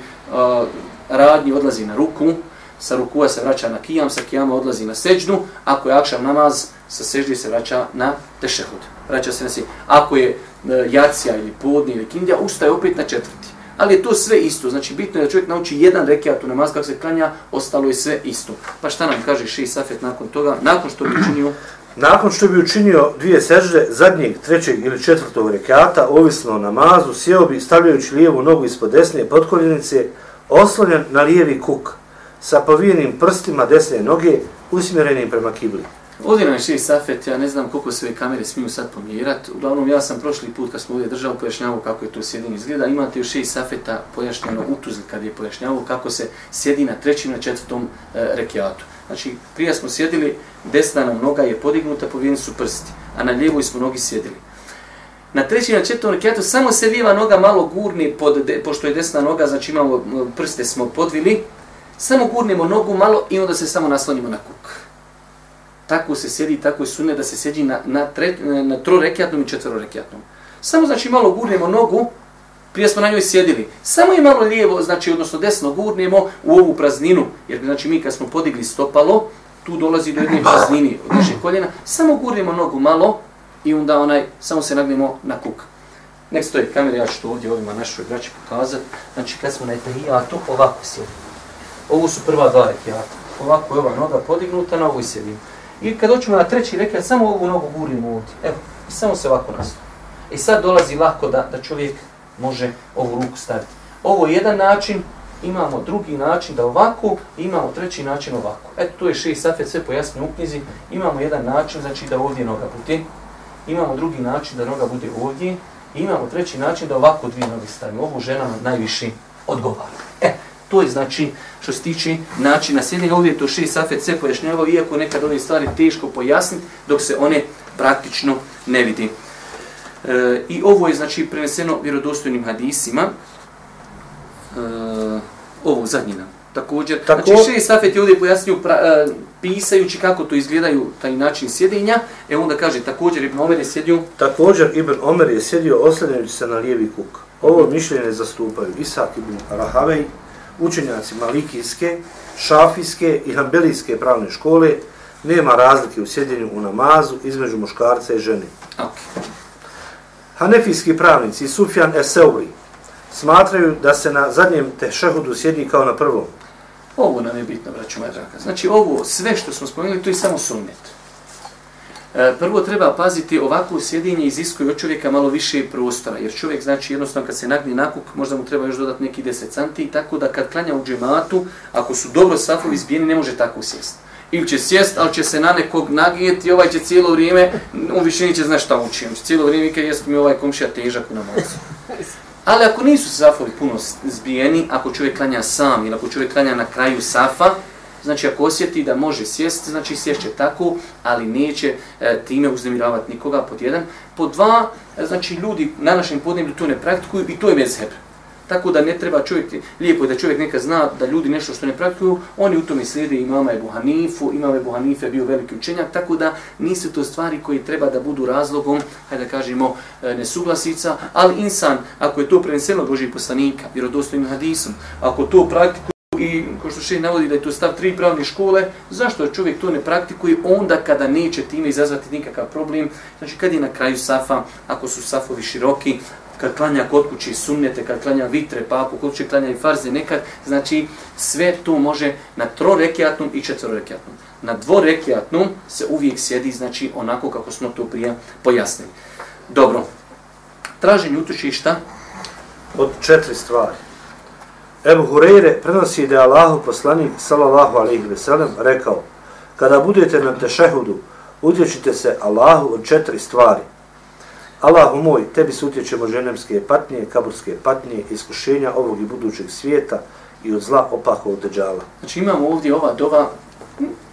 radnji odlazi na ruku, sa rukua se vraća na kijam, sa kijama odlazi na seđnu, ako je akšav namaz, sa seždi se vraća na tešehud. Vraća se na si. Ako je E, jacija ili podni ili kindija, ustaje opet na četvrti. Ali je to sve isto. Znači, bitno je da čovjek nauči jedan rekiat u namaz kako se klanja, ostalo je sve isto. Pa šta nam kaže Ši Safet nakon toga? Nakon što bi učinio... Nakon što bi učinio dvije sežde, zadnjeg, trećeg ili četvrtog rekiata, ovisno o namazu, sjeo bi stavljajući lijevu nogu ispod desne potkoljenice, oslonjen na lijevi kuk, sa povijenim prstima desne noge, usmjerenim prema kibli. Ovdje nam je šest safet, ja ne znam koliko sve kamere smiju sad pomjerati. Uglavnom, ja sam prošli put kad smo ovdje držao pojašnjavao kako je to sjedinje izgleda. Imate još šest safeta pojašnjeno u Tuzli kad je pojašnjavao kako se sjedi na trećim na četvrtom e, rekiatu. Znači, prije smo sjedili, desna nam noga je podignuta, povijeni su prsti, a na lijevoj smo nogi sjedili. Na trećem na četvrtom rekiatu samo se lijeva noga malo gurni, pod, de, pošto je desna noga, znači imamo prste smo podvili, samo gurnemo nogu malo i onda se samo naslonimo na kuk tako se sjedi, tako je sunne da se sjedi na, na, tre, na trorekijatnom i četvrorekijatnom. Samo znači malo gurnemo nogu, prije smo na njoj sjedili, samo je malo lijevo, znači odnosno desno gurnemo u ovu prazninu, jer znači mi kad smo podigli stopalo, tu dolazi do jedne praznini od našeg koljena, samo gurnemo nogu malo i onda onaj, samo se nagnemo na kuk. Nek stoji kamera, ja ću to ovdje ovima našoj braći pokazati. Znači kad smo na etahijatu, ovako sjedi. Ovo su prva dva rekijata. Ovako je ova noga podignuta, na ovoj sjedimo. I kad doćemo na treći rekat, samo ovu nogu gurimo ovdje. Evo, i samo se ovako nastavi. I sad dolazi lako da, da čovjek može ovu ruku staviti. Ovo je jedan način, imamo drugi način da ovako, imamo treći način ovako. Eto, tu je šest safet, sve pojasnije u knjizi. Imamo jedan način, znači da ovdje noga bude. Imamo drugi način da noga bude ovdje. I imamo treći način da ovako dvije noge stavimo. Ovo ženama najviše odgovara. E, To je znači što se tiče načina sjedinja. Ovdje je to šest safet sve pojašnjavao, iako nekad ove stvari teško pojasniti dok se one praktično ne vidi. E, I ovo je znači preneseno vjerodostojnim hadisima. E, ovo zadnji nam. Također, Tako... znači šest safet je ovdje pojasnio pra, e, pisajući kako to izgledaju taj način sjedinja. E onda kaže, također Ibn Omer je sjedio... Također Ibn Omer je sjedio oslanjajući se na lijevi kuk. Ovo mišljenje zastupaju Isak ibn Rahavej, učenjaci Malikijske, Šafijske i Hanbelijske pravne škole nema razlike u sjedinju u namazu između muškarca i žene. Okay. Hanefijski pravnici Sufjan Eseuli smatraju da se na zadnjem tešehudu sjedi kao na prvom. Ovo nam je bitno, braću moja draga. Znači, ovo, sve što smo spomenuli, to je samo sunnet. E, prvo treba paziti ovako sjedinje iziskuje od čovjeka malo više prostora, jer čovjek znači jednostavno kad se nagni nakuk, možda mu treba još dodati neki 10 cm, tako da kad klanja u džematu, ako su dobro safovi izbijeni, ne može tako sjest. Ili će sjest, ali će se na nekog nagijeti, ovaj će cijelo vrijeme, u višini će znaš šta učim, cijelo vrijeme kad jest mi ovaj komšija težak u namazu. Ali ako nisu safovi puno zbijeni, ako čovjek klanja sam ili ako čovjek klanja na kraju safa, znači ako osjeti da može sjesti, znači sješće tako, ali neće e, time uznemiravati nikoga, pod jedan. Pod dva, e, znači ljudi na našem podneblju to ne praktikuju i to je mezheb. Tako da ne treba čovjek, lijepo je da čovjek neka zna da ljudi nešto što ne praktikuju, oni u tome slijede imama Ebu Hanifu, imama Ebu Hanife bio veliki učenjak, tako da nisu to stvari koji treba da budu razlogom, hajde da kažemo, e, nesuglasica, ali insan, ako je to preneseno Božih poslanika, vjerodostojnim hadisom, ako to praktikuje, i ko što še navodi da je to stav tri pravne škole, zašto čovjek to ne praktikuje onda kada neće time izazvati nikakav problem? Znači kad je na kraju safa, ako su safovi široki, kad klanja kod kući sumnjete, kad klanja vitre, pa ako kod kuće klanja i farze nekad, znači sve to može na trorekijatnom i četvorekijatnom. Na dvorekijatnom se uvijek sjedi, znači onako kako smo to prije pojasnili. Dobro, traženje utočišta? Od četiri stvari. Ebu Hureyre prenosi da je Allahu poslanik, sallallahu alaihi ve sellem, rekao, kada budete na tešehudu, utječite se Allahu od četiri stvari. Allahu moj, tebi se utječemo ženemske patnje, kaburske patnje, iskušenja ovog i budućeg svijeta i od zla opakovog deđala. Znači imamo ovdje ova dova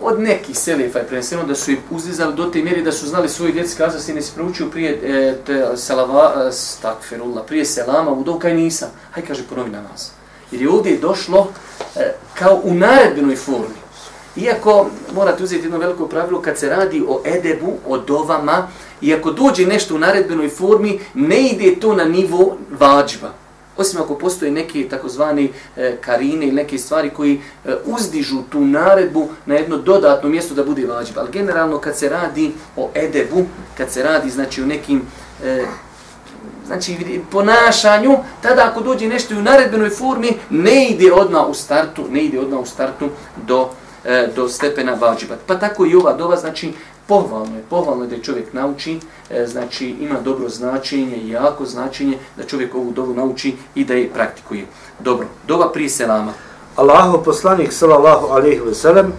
od nekih selefa je preneseno da su ih uzdizali do te mjeri da su znali svoji djeci kazati ne se proučio prije e, te, salava, e, stakfirullah, prije selama u dokaj nisam. Hajde kaže ponovi namaz. Jer je ovdje došlo e, kao u naredbenoj formi. Iako morate uzeti jedno veliko pravilo kad se radi o edebu, o dovama, i ako dođe nešto u naredbenoj formi, ne ide to na nivo vađba. Osim ako postoje neke takozvani e, karine ili neke stvari koji e, uzdižu tu naredbu na jedno dodatno mjesto da bude vađba. Ali generalno kad se radi o edebu, kad se radi znači o nekim e, znači ponašanju, tada ako dođe nešto u naredbenoj formi, ne ide odmah u startu, ne ide odmah u startu do e, do stepena vađibat. Pa tako i ova dova, znači, pohvalno je, pohvalno je da čovjek nauči, e, znači, ima dobro značenje, jako značenje, da čovjek ovu dovu nauči i da je praktikuje. Dobro, dova prije selama. Allaho poslanik, sallallahu alaihi ve sellem,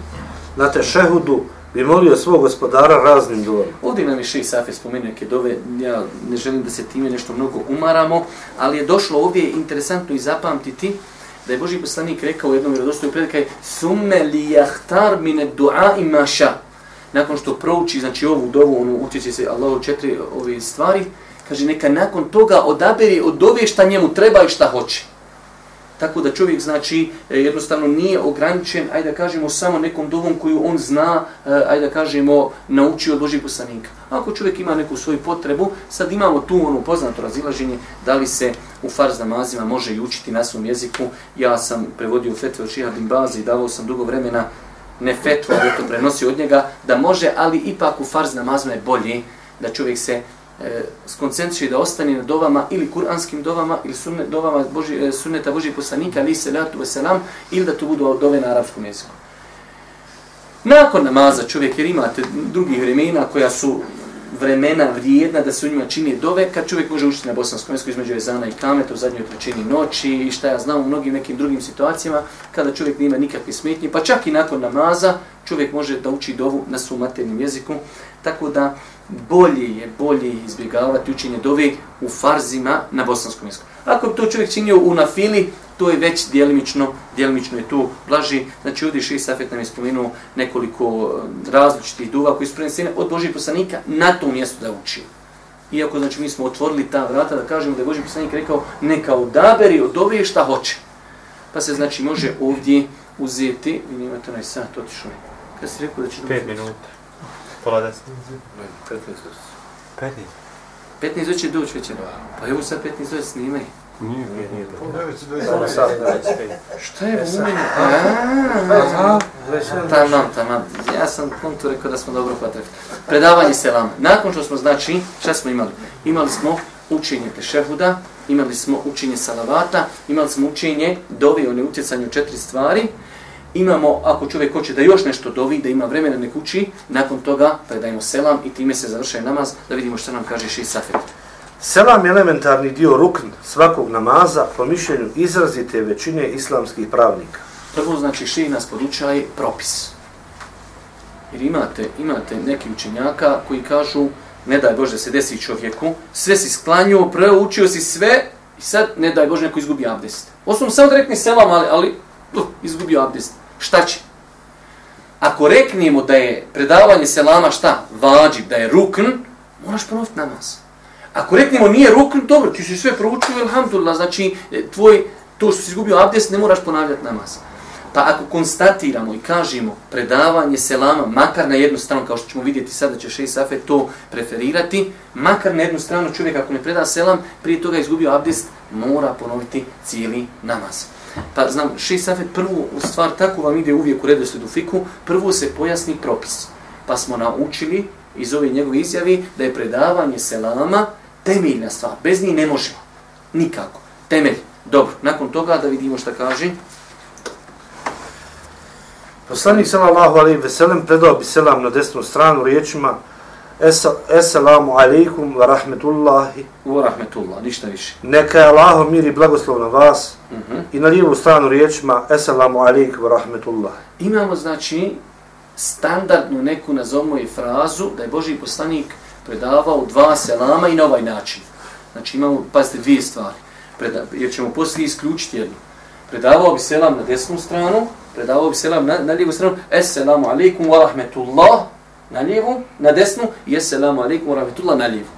na tešehudu bi molio svog gospodara raznim dovama. Ovdje nam je Šeji Safi spomenuo neke dove, ja ne želim da se time nešto mnogo umaramo, ali je došlo ovdje interesantno i zapamtiti, da je Boži poslanik rekao u jednom vjerodostoju predikaj summe li jahtar mine dua i maša. Nakon što prouči, znači ovu dovu, ono utjeći se Allahu četiri ove stvari, kaže neka nakon toga odaberi od dove šta njemu treba i šta hoće. Tako da čovjek znači e, jednostavno nije ograničen, ajde da kažemo samo nekom dovom koju on zna, e, ajde da kažemo naučio od Božih poslanika. Ako čovjek ima neku svoju potrebu, sad imamo tu ono poznato razilaženje da li se u farz namazima može i učiti na svom jeziku. Ja sam prevodio fetve od Šiha bin Bazi i davao sam dugo vremena ne fetvu, ali to prenosi od njega, da može, ali ipak u farz namazima je bolje da čovjek se e, skoncentruje da ostane na dovama ili kuranskim dovama ili sunnet, dovama Boži, e, sunneta Božih poslanika ali se latu veselam ili da to budu dove na arapskom jeziku. Nakon namaza čovjek, jer imate drugih vremena koja su vremena vrijedna da se u njima čini dove, kad čovjek može učiti na bosanskom jeziku između Ezana i Kameta u zadnjoj trećini noći i šta ja znam u mnogim nekim drugim situacijama, kada čovjek nima nikakve smetnje, pa čak i nakon namaza čovjek može da uči dovu na svom maternim jeziku, tako da bolje je bolje izbjegavati učenje dove u farzima na bosanskom jeziku. Ako bi to čovjek činio u nafili, to je već dijelimično, dijelimično je to blaži. Znači ovdje Šeji Safet nam je spomenuo nekoliko eh, različitih duva koji su prenesene od Božih poslanika na tom mjestu da uči. Iako znači mi smo otvorili ta vrata da kažemo da je Boži poslanik rekao neka odaberi od ove šta hoće. Pa se znači može ovdje uzeti, vi imate onaj sat, otišao je. Kad si rekao da će... 5 minuta. Pola deset. 15. 15. 15 će doći već. Pa evo sad 15 doći snimaj. Nije, Nije, nije to. Pola sad, Šta je u meni? Aaaa, tamam, tamam. Ja sam punktu rekao da smo dobro hvatili. Predavanje selam. Nakon što smo, znači, šta smo imali? Imali smo učenje tešehuda, imali smo učenje salavata, imali smo učenje dovi o neutjecanju četiri stvari, imamo, ako čovjek hoće da još nešto dovi, da ima vremena nek uči, nakon toga predajemo selam i time se završuje namaz, da vidimo što nam kaže Ši Safet. Selam je elementarni dio rukn svakog namaza po mišljenju izrazite većine islamskih pravnika. Prvo, znači, Ši nas podučaje propis. Jer imate, imate neki učenjaka koji kažu, ne daj Bože se desi čovjeku, sve si sklanio, prvo učio si sve i sad ne daj Bože neko izgubi abdest. Osnovno samo da rekni selam, ali, ali uh, izgubio abdest. Šta će? Ako reknemo da je predavanje selama šta? Vađib, da je rukn, moraš ponoviti namaz. Ako reknemo nije rukn, dobro, ti si sve proučio, alhamdulillah, znači e, tvoj, to što si izgubio abdest, ne moraš ponavljati namaz. Pa ako konstatiramo i kažemo predavanje selama, makar na jednu stranu, kao što ćemo vidjeti sada će šest safe to preferirati, makar na jednu stranu čovjek ako ne preda selam, prije toga izgubio abdest, mora ponoviti cijeli namaz. Pa znam, ši Safet prvu stvar tako vam ide uvijek u redosledu fiku, prvo se pojasni propis. Pa smo naučili iz ove njegove izjavi da je predavanje selama temeljna stvar, bez njih ne možemo. Nikako. Temelj. Dobro, nakon toga da vidimo šta kaže. Poslanik sallallahu alejhi ve sellem predao bi selam na desnu stranu riječima Assalamu alaikum wa rahmetullahi. Wa rahmetullah, ništa više. Neka je Allah mir i blagoslov na vas. Uh -huh. I na lijevu stranu riječima Assalamu alaikum wa rahmetullahi. Imamo, znači, standardnu neku nazovimo i frazu da je Boži poslanik predavao dva selama i na ovaj način. Znači imamo, pazite, dvije stvari. Preda, jer ćemo poslije isključiti jednu. Predavao bi selam na desnu stranu, predavao bi selam na, na lijevu stranu, Assalamu alaikum wa rahmetullah, na lijevu, na desnu, i Assalamu alaikum wa rahmetullah na lijevu.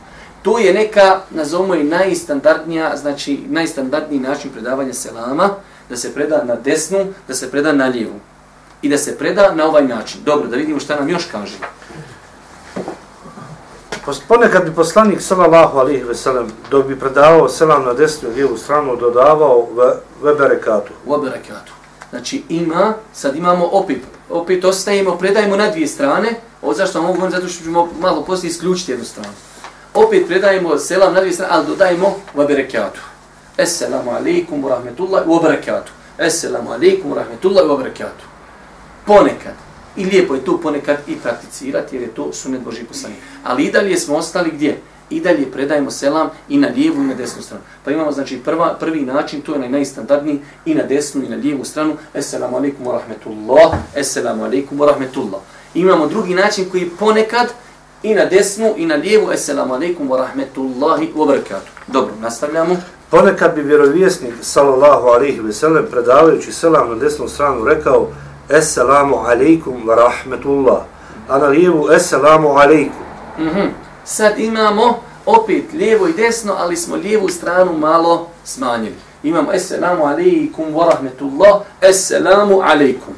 To je neka, nazovimo i najstandardnija, znači najstandardniji način predavanja selama, da se preda na desnu, da se preda na lijevu. I da se preda na ovaj način. Dobro, da vidimo šta nam još kaže. Ponekad bi poslanik sallallahu alejhi ve sellem dok bi predavao selam na desnu i lijevu stranu dodavao ve, ve berekatu. Wa barakatuh. Znači ima, sad imamo opet, opet ostajemo, predajemo na dvije strane, od zašto mogu govorim, zato što ćemo malo poslije isključiti jednu stranu. Opet predajemo selam na dvije strane, ali dodajemo wa barakatuh. Assalamu alaikum wa rahmetullahi wa barakatuh. Assalamu alaikum wa rahmetullahi wa barakatuh. Ponekad. I lijepo je to ponekad i prakticirati jer je to sunet Boži poslanik. Ali i dalje smo ostali gdje? I dalje predajemo selam i na lijevu i na desnu stranu. Pa imamo znači prva, prvi način, to je naj, najstandardniji, i na desnu i na lijevu stranu. Esselamu alaikum wa rahmetullah, esselamu alaikum wa rahmetullah. Imamo drugi način koji ponekad i na desnu i na lijevu, esselamu alaikum wa rahmetullahi wa barakatuh. Dobro, nastavljamo. Ponekad bi vjerovjesnik sallallahu alejhi ve sellem predavajući selam na desnu stranu rekao Assalamu alaikum wa rahmetullah. A na lijevu Assalamu alaikum. Mm -hmm. Sad imamo opet lijevo i desno, ali smo lijevu stranu malo smanjili. Imamo Esselamu alaikum wa rahmetullah, Assalamu alaikum.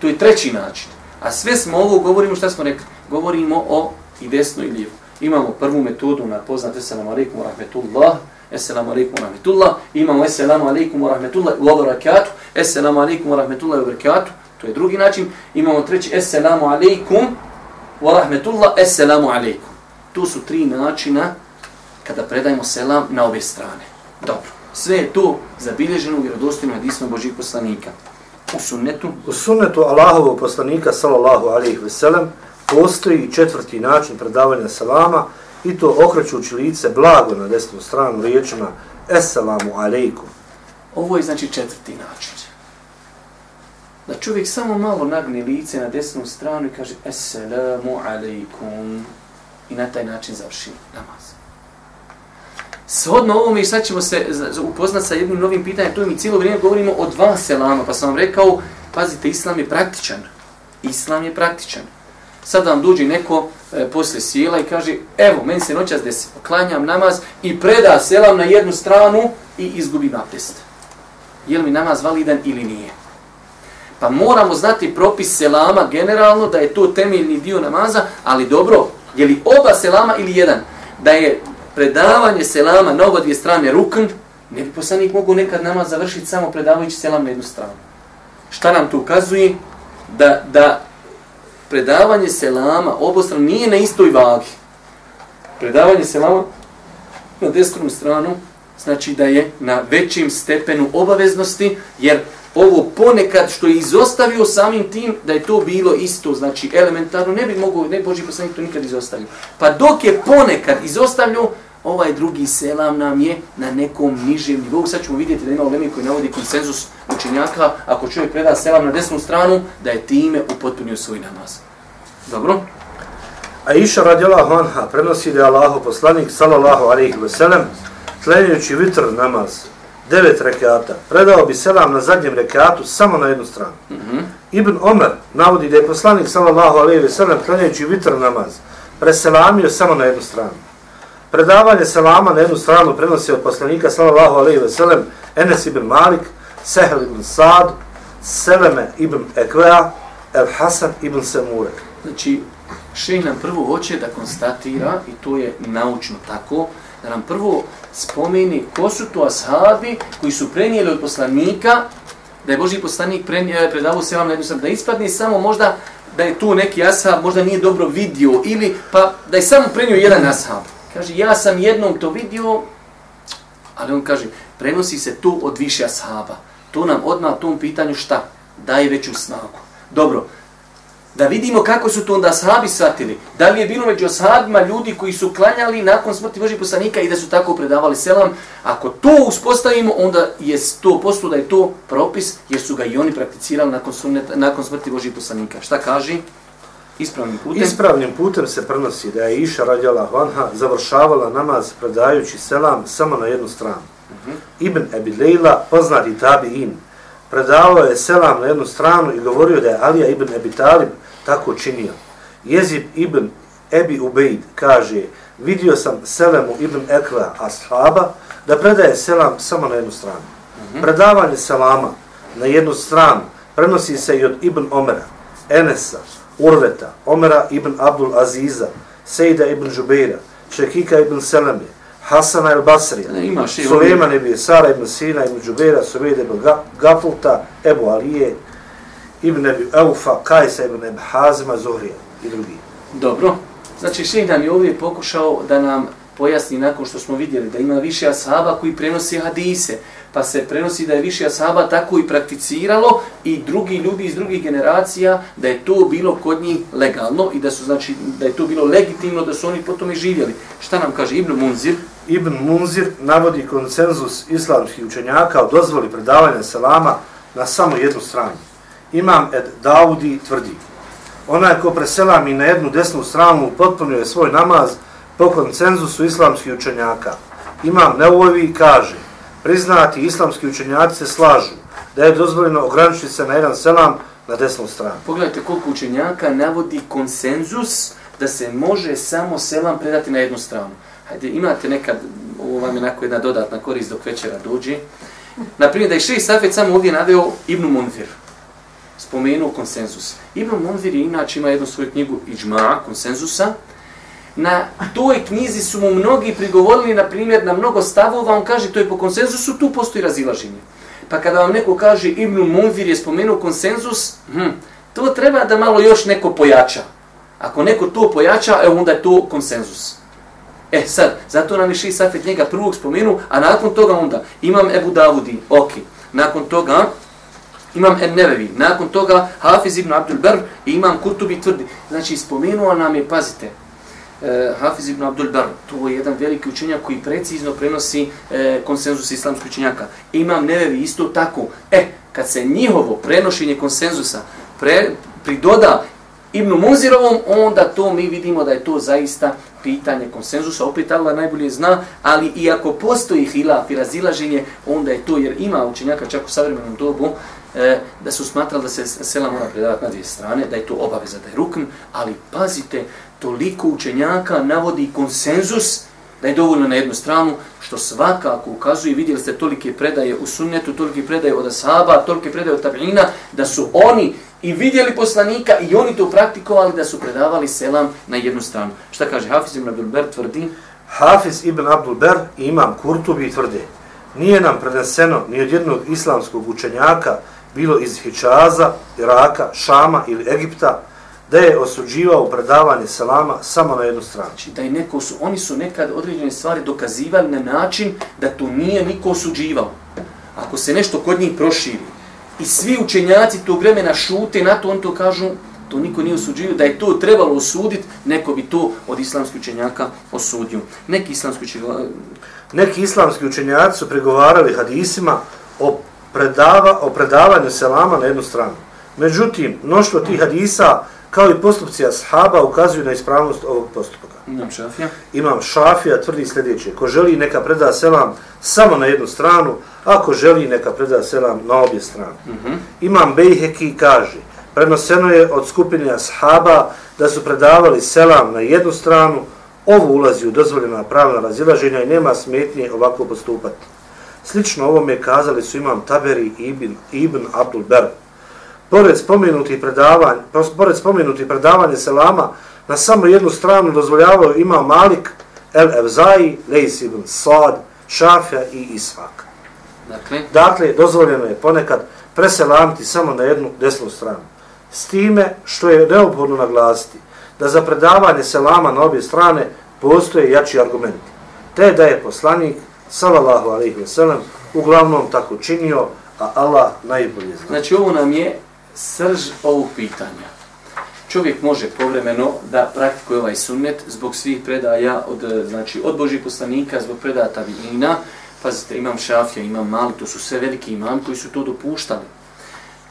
To je treći način. A sve smo ovo govorimo, šta smo rekli? Govorimo o i desno i lijevo. Imamo prvu metodu na poznat Esselamu alaikum wa rahmetullah, Assalamu alaikum wa rahmetullah. Imamo Esselamu alaikum wa rahmetullah wa barakatuh. Assalamu alaikum wa rahmetullah wa barakatuh. To je drugi način. Imamo treći Esselamu alaikum wa rahmetullah. Assalamu alaikum. Tu su tri načina kada predajemo selam na obje strane. Dobro. Sve je to zabilježeno u vjerodostojnom hadismu Božih poslanika. U sunnetu. U sunnetu Allahovog poslanika sallallahu alejhi ve sellem postoji četvrti način predavanja selama i to okrećući lice blago na desnu stranu riječima Esselamu alejkum. Ovo je znači četvrti način. Da čovjek samo malo nagne lice na desnu stranu i kaže Esselamu alejkum i na taj način završi namaz. Shodno ovome i sad ćemo se upoznat sa jednim novim pitanjem, to mi cijelo vrijeme govorimo o dva selama, pa sam vam rekao, pazite, islam je praktičan. Islam je praktičan. Sad vam dođe neko e, posle sjela i kaže, evo, meni se noćas desi, klanjam namaz i preda selam na jednu stranu i izgubim abdest. Je li mi namaz validan ili nije? Pa moramo znati propis selama generalno, da je to temeljni dio namaza, ali dobro, je li oba selama ili jedan? Da je predavanje selama na oba dvije strane rukn, ne bi poslanik mogu nekad namaz završiti samo predavajući selam na jednu stranu. Šta nam to ukazuje? Da, da predavanje selama obostrano nije na istoj vagi. Predavanje selama na desnu stranu znači da je na većim stepenu obaveznosti, jer ovo ponekad što je izostavio samim tim da je to bilo isto, znači elementarno, ne bi mogo, ne Boži poslanik to nikad izostavio. Pa dok je ponekad izostavio, ovaj drugi selam nam je na nekom nižem nivou. Sad ćemo vidjeti da ima ulemi koji navodi konsenzus učenjaka, ako čovjek preda selam na desnu stranu, da je time upotpunio svoj namaz. Dobro? A iša radijallahu anha prenosi da je Allaho poslanik sallallahu alaihi ve tlenjujući vitr namaz devet rekata, predao bi selam na zadnjem rekatu samo na jednu stranu. Mm -hmm. Ibn Omer navodi da je poslanik sallallahu alaihi ve sellem tlenjujući vitr namaz preselamio samo na jednu stranu. Predavanje selama na jednu stranu prenosi od poslanika sallallahu alejhi ve sellem Enes ibn Malik, Sehl ibn Sad, Seleme ibn Ekvea, El Hasan ibn Semure. Znači, šejh nam prvo hoće da konstatira, i to je naučno tako, da nam prvo spomeni ko su to ashabi koji su prenijeli od poslanika, da je Boži poslanik e, predavao selam na jednu da ispadne samo možda da je tu neki ashab možda nije dobro vidio, ili pa da je samo prenio jedan ashab. Kaže, ja sam jednom to vidio, Ali on kaže, prenosi se tu od više ashaba. To nam odmah tom pitanju šta? Daje veću snagu. Dobro, da vidimo kako su to onda ashabi shvatili. Da li je bilo među ashabima ljudi koji su klanjali nakon smrti Božih poslanika i da su tako predavali selam. Ako to uspostavimo, onda je to poslu da je to propis, jer su ga i oni prakticirali nakon, sunneta, nakon smrti Božih poslanika. Šta kaže? Ispravnim putem. Ispravnim putem se prenosi da je Iša radjala Vanha završavala namaz predajući selam samo na jednu stranu. Uh -huh. Ibn Ebi Lejla, poznati tabi in, predavao je selam na jednu stranu i govorio da je Alija ibn Ebi Talib tako činio. Jezib ibn Ebi Ubejd kaže, vidio sam Selemu ibn Ekva ashaba da predaje selam samo na jednu stranu. -huh. Predavanje selama na jednu stranu prenosi se i od Ibn Omera, Enesa, Urveta, Omera ibn Abdul Aziza, Sejda ibn Žubeira, Čekika ibn Seleme, Hasana el Basrija, Suleiman ibn Sara ibn Sina ibn Žubeira, Suvejda ibn Gafulta, Ebu Alije, ibn Ebi Eufa, Kajsa ibn Ebi Hazima, Zuhrija i drugi. Dobro. Znači, šeh nam je ovdje pokušao da nam pojasni nakon što smo vidjeli da ima više ashaba koji prenosi hadise, pa se prenosi da je više ashaba tako i prakticiralo i drugi ljudi iz drugih generacija da je to bilo kod njih legalno i da su znači da je to bilo legitimno da su oni potom i živjeli. Šta nam kaže Ibn Munzir? Ibn Munzir navodi konsenzus islamskih učenjaka o dozvoli predavanja selama na samo jednu stranu. Imam Ed Daudi tvrdi, onaj ko preselami na jednu desnu stranu potpunio je svoj namaz po koncenzusu islamskih učenjaka. Imam Neuovi kaže, priznati islamski učenjaci se slažu da je dozvoljeno ograničiti se na jedan selam na desnu stranu. Pogledajte koliko učenjaka navodi konsenzus da se može samo selam predati na jednu stranu. Hajde, imate nekad, ovo vam je nako jedna dodatna korist dok večera dođe. Naprimjer, da je Šeji Safet samo ovdje naveo Ibnu Munfir. Spomenuo konsenzus. Ibn Munzir je inače ima jednu svoju knjigu Iđma, konsenzusa, na toj knjizi su mu mnogi prigovorili, na primjer, na mnogo stavova, on kaže, to je po konsenzusu, tu postoji razilaženje. Pa kada vam neko kaže, Ibn Munzir je spomenuo konsenzus, hm, to treba da malo još neko pojača. Ako neko to pojača, e, onda je to konsenzus. E sad, zato nam je Ši Safet njega prvog spomenu, a nakon toga onda imam Ebu Davudi, ok. Nakon toga imam Ennevevi, nakon toga Hafiz ibn Abdul Ber i imam Kurtubi tvrdi. Znači, spomenuo nam je, pazite, e, Hafiz ibn Abdul Bar, to je jedan veliki učenjak koji precizno prenosi e, konsenzus islamskih učenjaka. Imam Nevevi isto tako. E, kad se njihovo prenošenje konsenzusa pre, pridoda Ibnu Muzirovom, onda to mi vidimo da je to zaista pitanje konsenzusa. Opet Allah najbolje zna, ali i ako postoji hilaf i razilaženje, onda je to, jer ima učenjaka čak u savremenom dobu, e, da su smatrali da se selam mora predavati na dvije strane, da je to obaveza, da je rukn, ali pazite, toliko učenjaka navodi konsenzus da je dovoljno na jednu stranu, što svakako ukazuje, vidjeli ste tolike predaje u sunnetu, tolike predaje od asaba, tolike predaje od tabina, da su oni i vidjeli poslanika i oni to praktikovali da su predavali selam na jednu stranu. Šta kaže Hafiz ibn Abdul Ber tvrdi? Hafiz ibn Abdul Ber i imam Kurtubi tvrde, nije nam preneseno ni od jednog islamskog učenjaka, bilo iz Hičaza, Iraka, Šama ili Egipta, da je osuđivao predavanje selama samo na jednu stranu. Znači, da je neko su, oni su nekad određene stvari dokazivali na način da to nije niko osuđivao. Ako se nešto kod njih proširi i svi učenjaci tog vremena šute na to, on to kažu, to niko nije osuđivao, da je to trebalo osuditi, neko bi to od islamskih učenjaka osudio. Neki islamski učenjaka... Neki islamski učenjaci su pregovarali hadisima o, predava, o predavanju selama na jednu stranu. Međutim, mnoštvo tih hadisa kao i postupci ashaba ukazuju na ispravnost ovog postupka. Imam šafija. Imam šafija, tvrdi sljedeće. Ko želi neka preda selam samo na jednu stranu, ako želi neka preda selam na obje strane. Mm -hmm. Imam Bejheki kaže, prenoseno je od skupine ashaba da su predavali selam na jednu stranu, ovo ulazi u dozvoljena pravna razilaženja i nema smetnje ovako postupati. Slično ovome kazali su imam Taberi ibn, ibn Abdul Berb pored spomenuti predavanja, pored spomenuti predavanje selama, na samo jednu stranu dozvoljavao ima Malik, El Evzai, Leis ibn Sad, Šafja i Ishak. Dakle? dakle, dozvoljeno je ponekad preselamiti samo na jednu desnu stranu. S time što je neophodno naglasiti da za predavanje selama na obje strane postoje jači argumenti. Te da je poslanik, sallallahu alaihi ve uglavnom tako činio, a Allah najbolje zna. Znači ovo nam je srž ovog pitanja. Čovjek može povremeno da praktikuje ovaj sunnet zbog svih predaja od, e, znači, od Božih poslanika, zbog predaja tabiina. Pazite, imam šafija, imam mali, to su sve veliki imam koji su to dopuštali.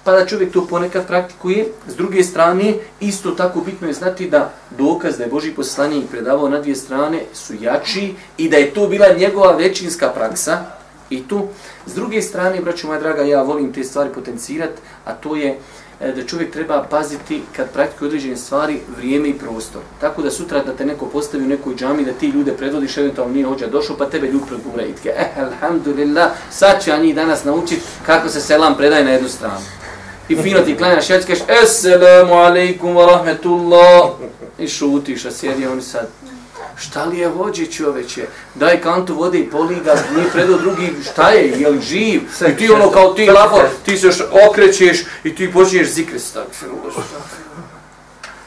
Pa da čovjek to ponekad praktikuje. S druge strane, isto tako bitno je znati da dokaz da je Boži poslanik predavao na dvije strane su jači i da je to bila njegova većinska praksa. I tu, s druge strane, braću moja draga, ja volim te stvari potencirati, a to je e, da čovjek treba paziti kad praktikuje određene stvari, vrijeme i prostor. Tako da sutra da te neko postavi u nekoj džami, da ti ljude predvodiš, eventualno nije hođa došao, pa tebe ljud progura i tke, eh, alhamdulillah, sad ću ja njih danas naučiti kako se selam predaje na jednu stranu. I fino ti klanjaš, ja ti kažeš, alaikum wa rahmetullah, i šutiš, a sjedi oni sad, šta li je hođe čoveče, daj kantu vode i poliga, mi predo drugi, šta je, je li živ? I ti ono kao ti lafo, ti se još okrećeš i ti počneš zikre stak.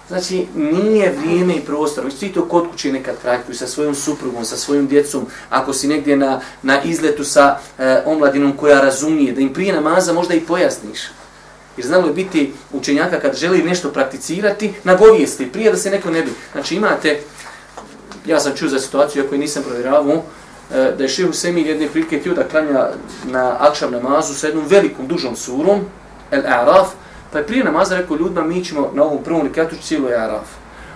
Znači, nije vrijeme i prostor, Vi ti to kod kuće nekad praktikuj sa svojom suprugom, sa svojim djecom, ako si negdje na, na izletu sa e, omladinom koja razumije, da im prije namaza možda i pojasniš. Jer znalo je biti učenjaka kad želi nešto prakticirati, nagovijesti, prije da se neko ne bi. Znači imate, ja sam čuo za situaciju, ako nisam provjeravao, e, da je Šehu Semir jedne prilike tio da klanja na akšav namazu sa jednom velikom dužom surom, El Araf, pa je prije namaza rekao ljudima, mi ćemo na ovom prvom rekatu cijelu Araf.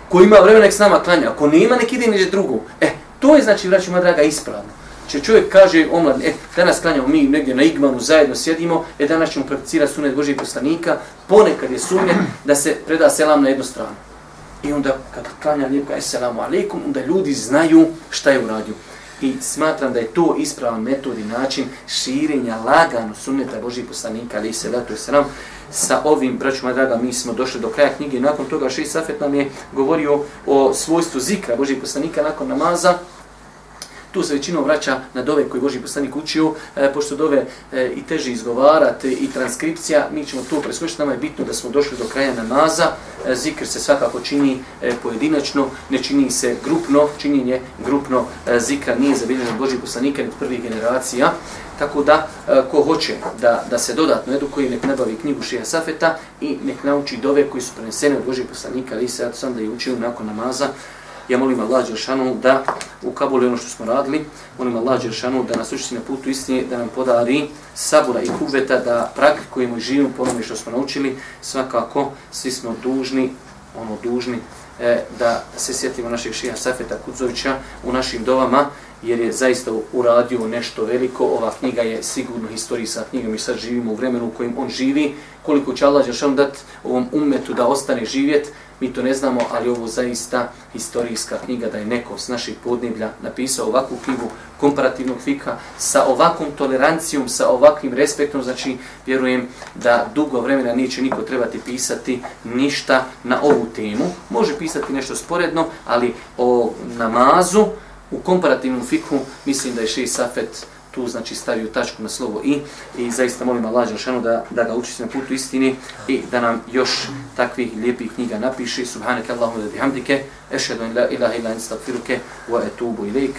Ko ima vremena, nek s nama klanja. Ako nema, nek ide neđe drugu. E, to je znači, vraćamo draga, ispravno. Če čovjek kaže omlad, e, danas klanjamo mi negdje na Igmanu, zajedno sjedimo, e, danas ćemo prakticirati sunet Božih poslanika, ponekad je sumnje da se preda selam na jednu stranu. I onda kad klanja lijepo e, assalamu alaikum, onda ljudi znaju šta je uradio. I smatram da je to ispravan metod i način širenja lagano sunneta Božih poslanika, ali se leto sram. Sa ovim, braćima draga, mi smo došli do kraja knjige. Nakon toga Šeji Safet nam je govorio o svojstvu zikra Božih poslanika nakon namaza. Tu se većinom vraća na dove koji Boži poslanik učio, e, pošto dove e, i teže izgovarati i transkripcija, mi ćemo to preskočiti, nama je bitno da smo došli do kraja namaza, e, zikr se svakako čini e, pojedinačno, ne čini se grupno, činjenje grupno e, zikra nije zabiljen Boži poslanika ni prvih generacija, tako da e, ko hoće da, da se dodatno edukuje, nek nabavi knjigu Šija Safeta i nek nauči dove koji su prenesene od Božih poslanika, ali se sam da je učio nakon namaza, Ja molim Allah Đeršanu da u Kabulu ono što smo radili, molim Allah Đeršanu da nas učiti na putu istine, da nam podari sabura i kuveta, da praktikujemo i živimo po onome što smo naučili. Svakako, svi smo dužni, ono dužni, e, da se sjetimo našeg šija Safeta Kudzovića u našim dovama, jer je zaista uradio nešto veliko. Ova knjiga je sigurno historijska knjiga, mi sad živimo u vremenu u kojem on živi. Koliko će Allah Đeršanu dati ovom umetu da ostane živjet, Mi to ne znamo, ali ovo zaista historijska knjiga da je neko s naših podneblja napisao ovakvu knjigu komparativnog fika sa ovakvom tolerancijom, sa ovakvim respektom, znači vjerujem da dugo vremena neće niko trebati pisati ništa na ovu temu. Može pisati nešto sporedno, ali o namazu u komparativnom fiku mislim da je Šeji Safet tu znači stavio tačku na slovo i i zaista molim Allah Đelšanu da da ga uči na putu istini i da nam još takvih lijepih knjiga napiše subhanakallahumma da bihamdike ashhadu in la ilaha illa anta astaghfiruka wa etubu ilaik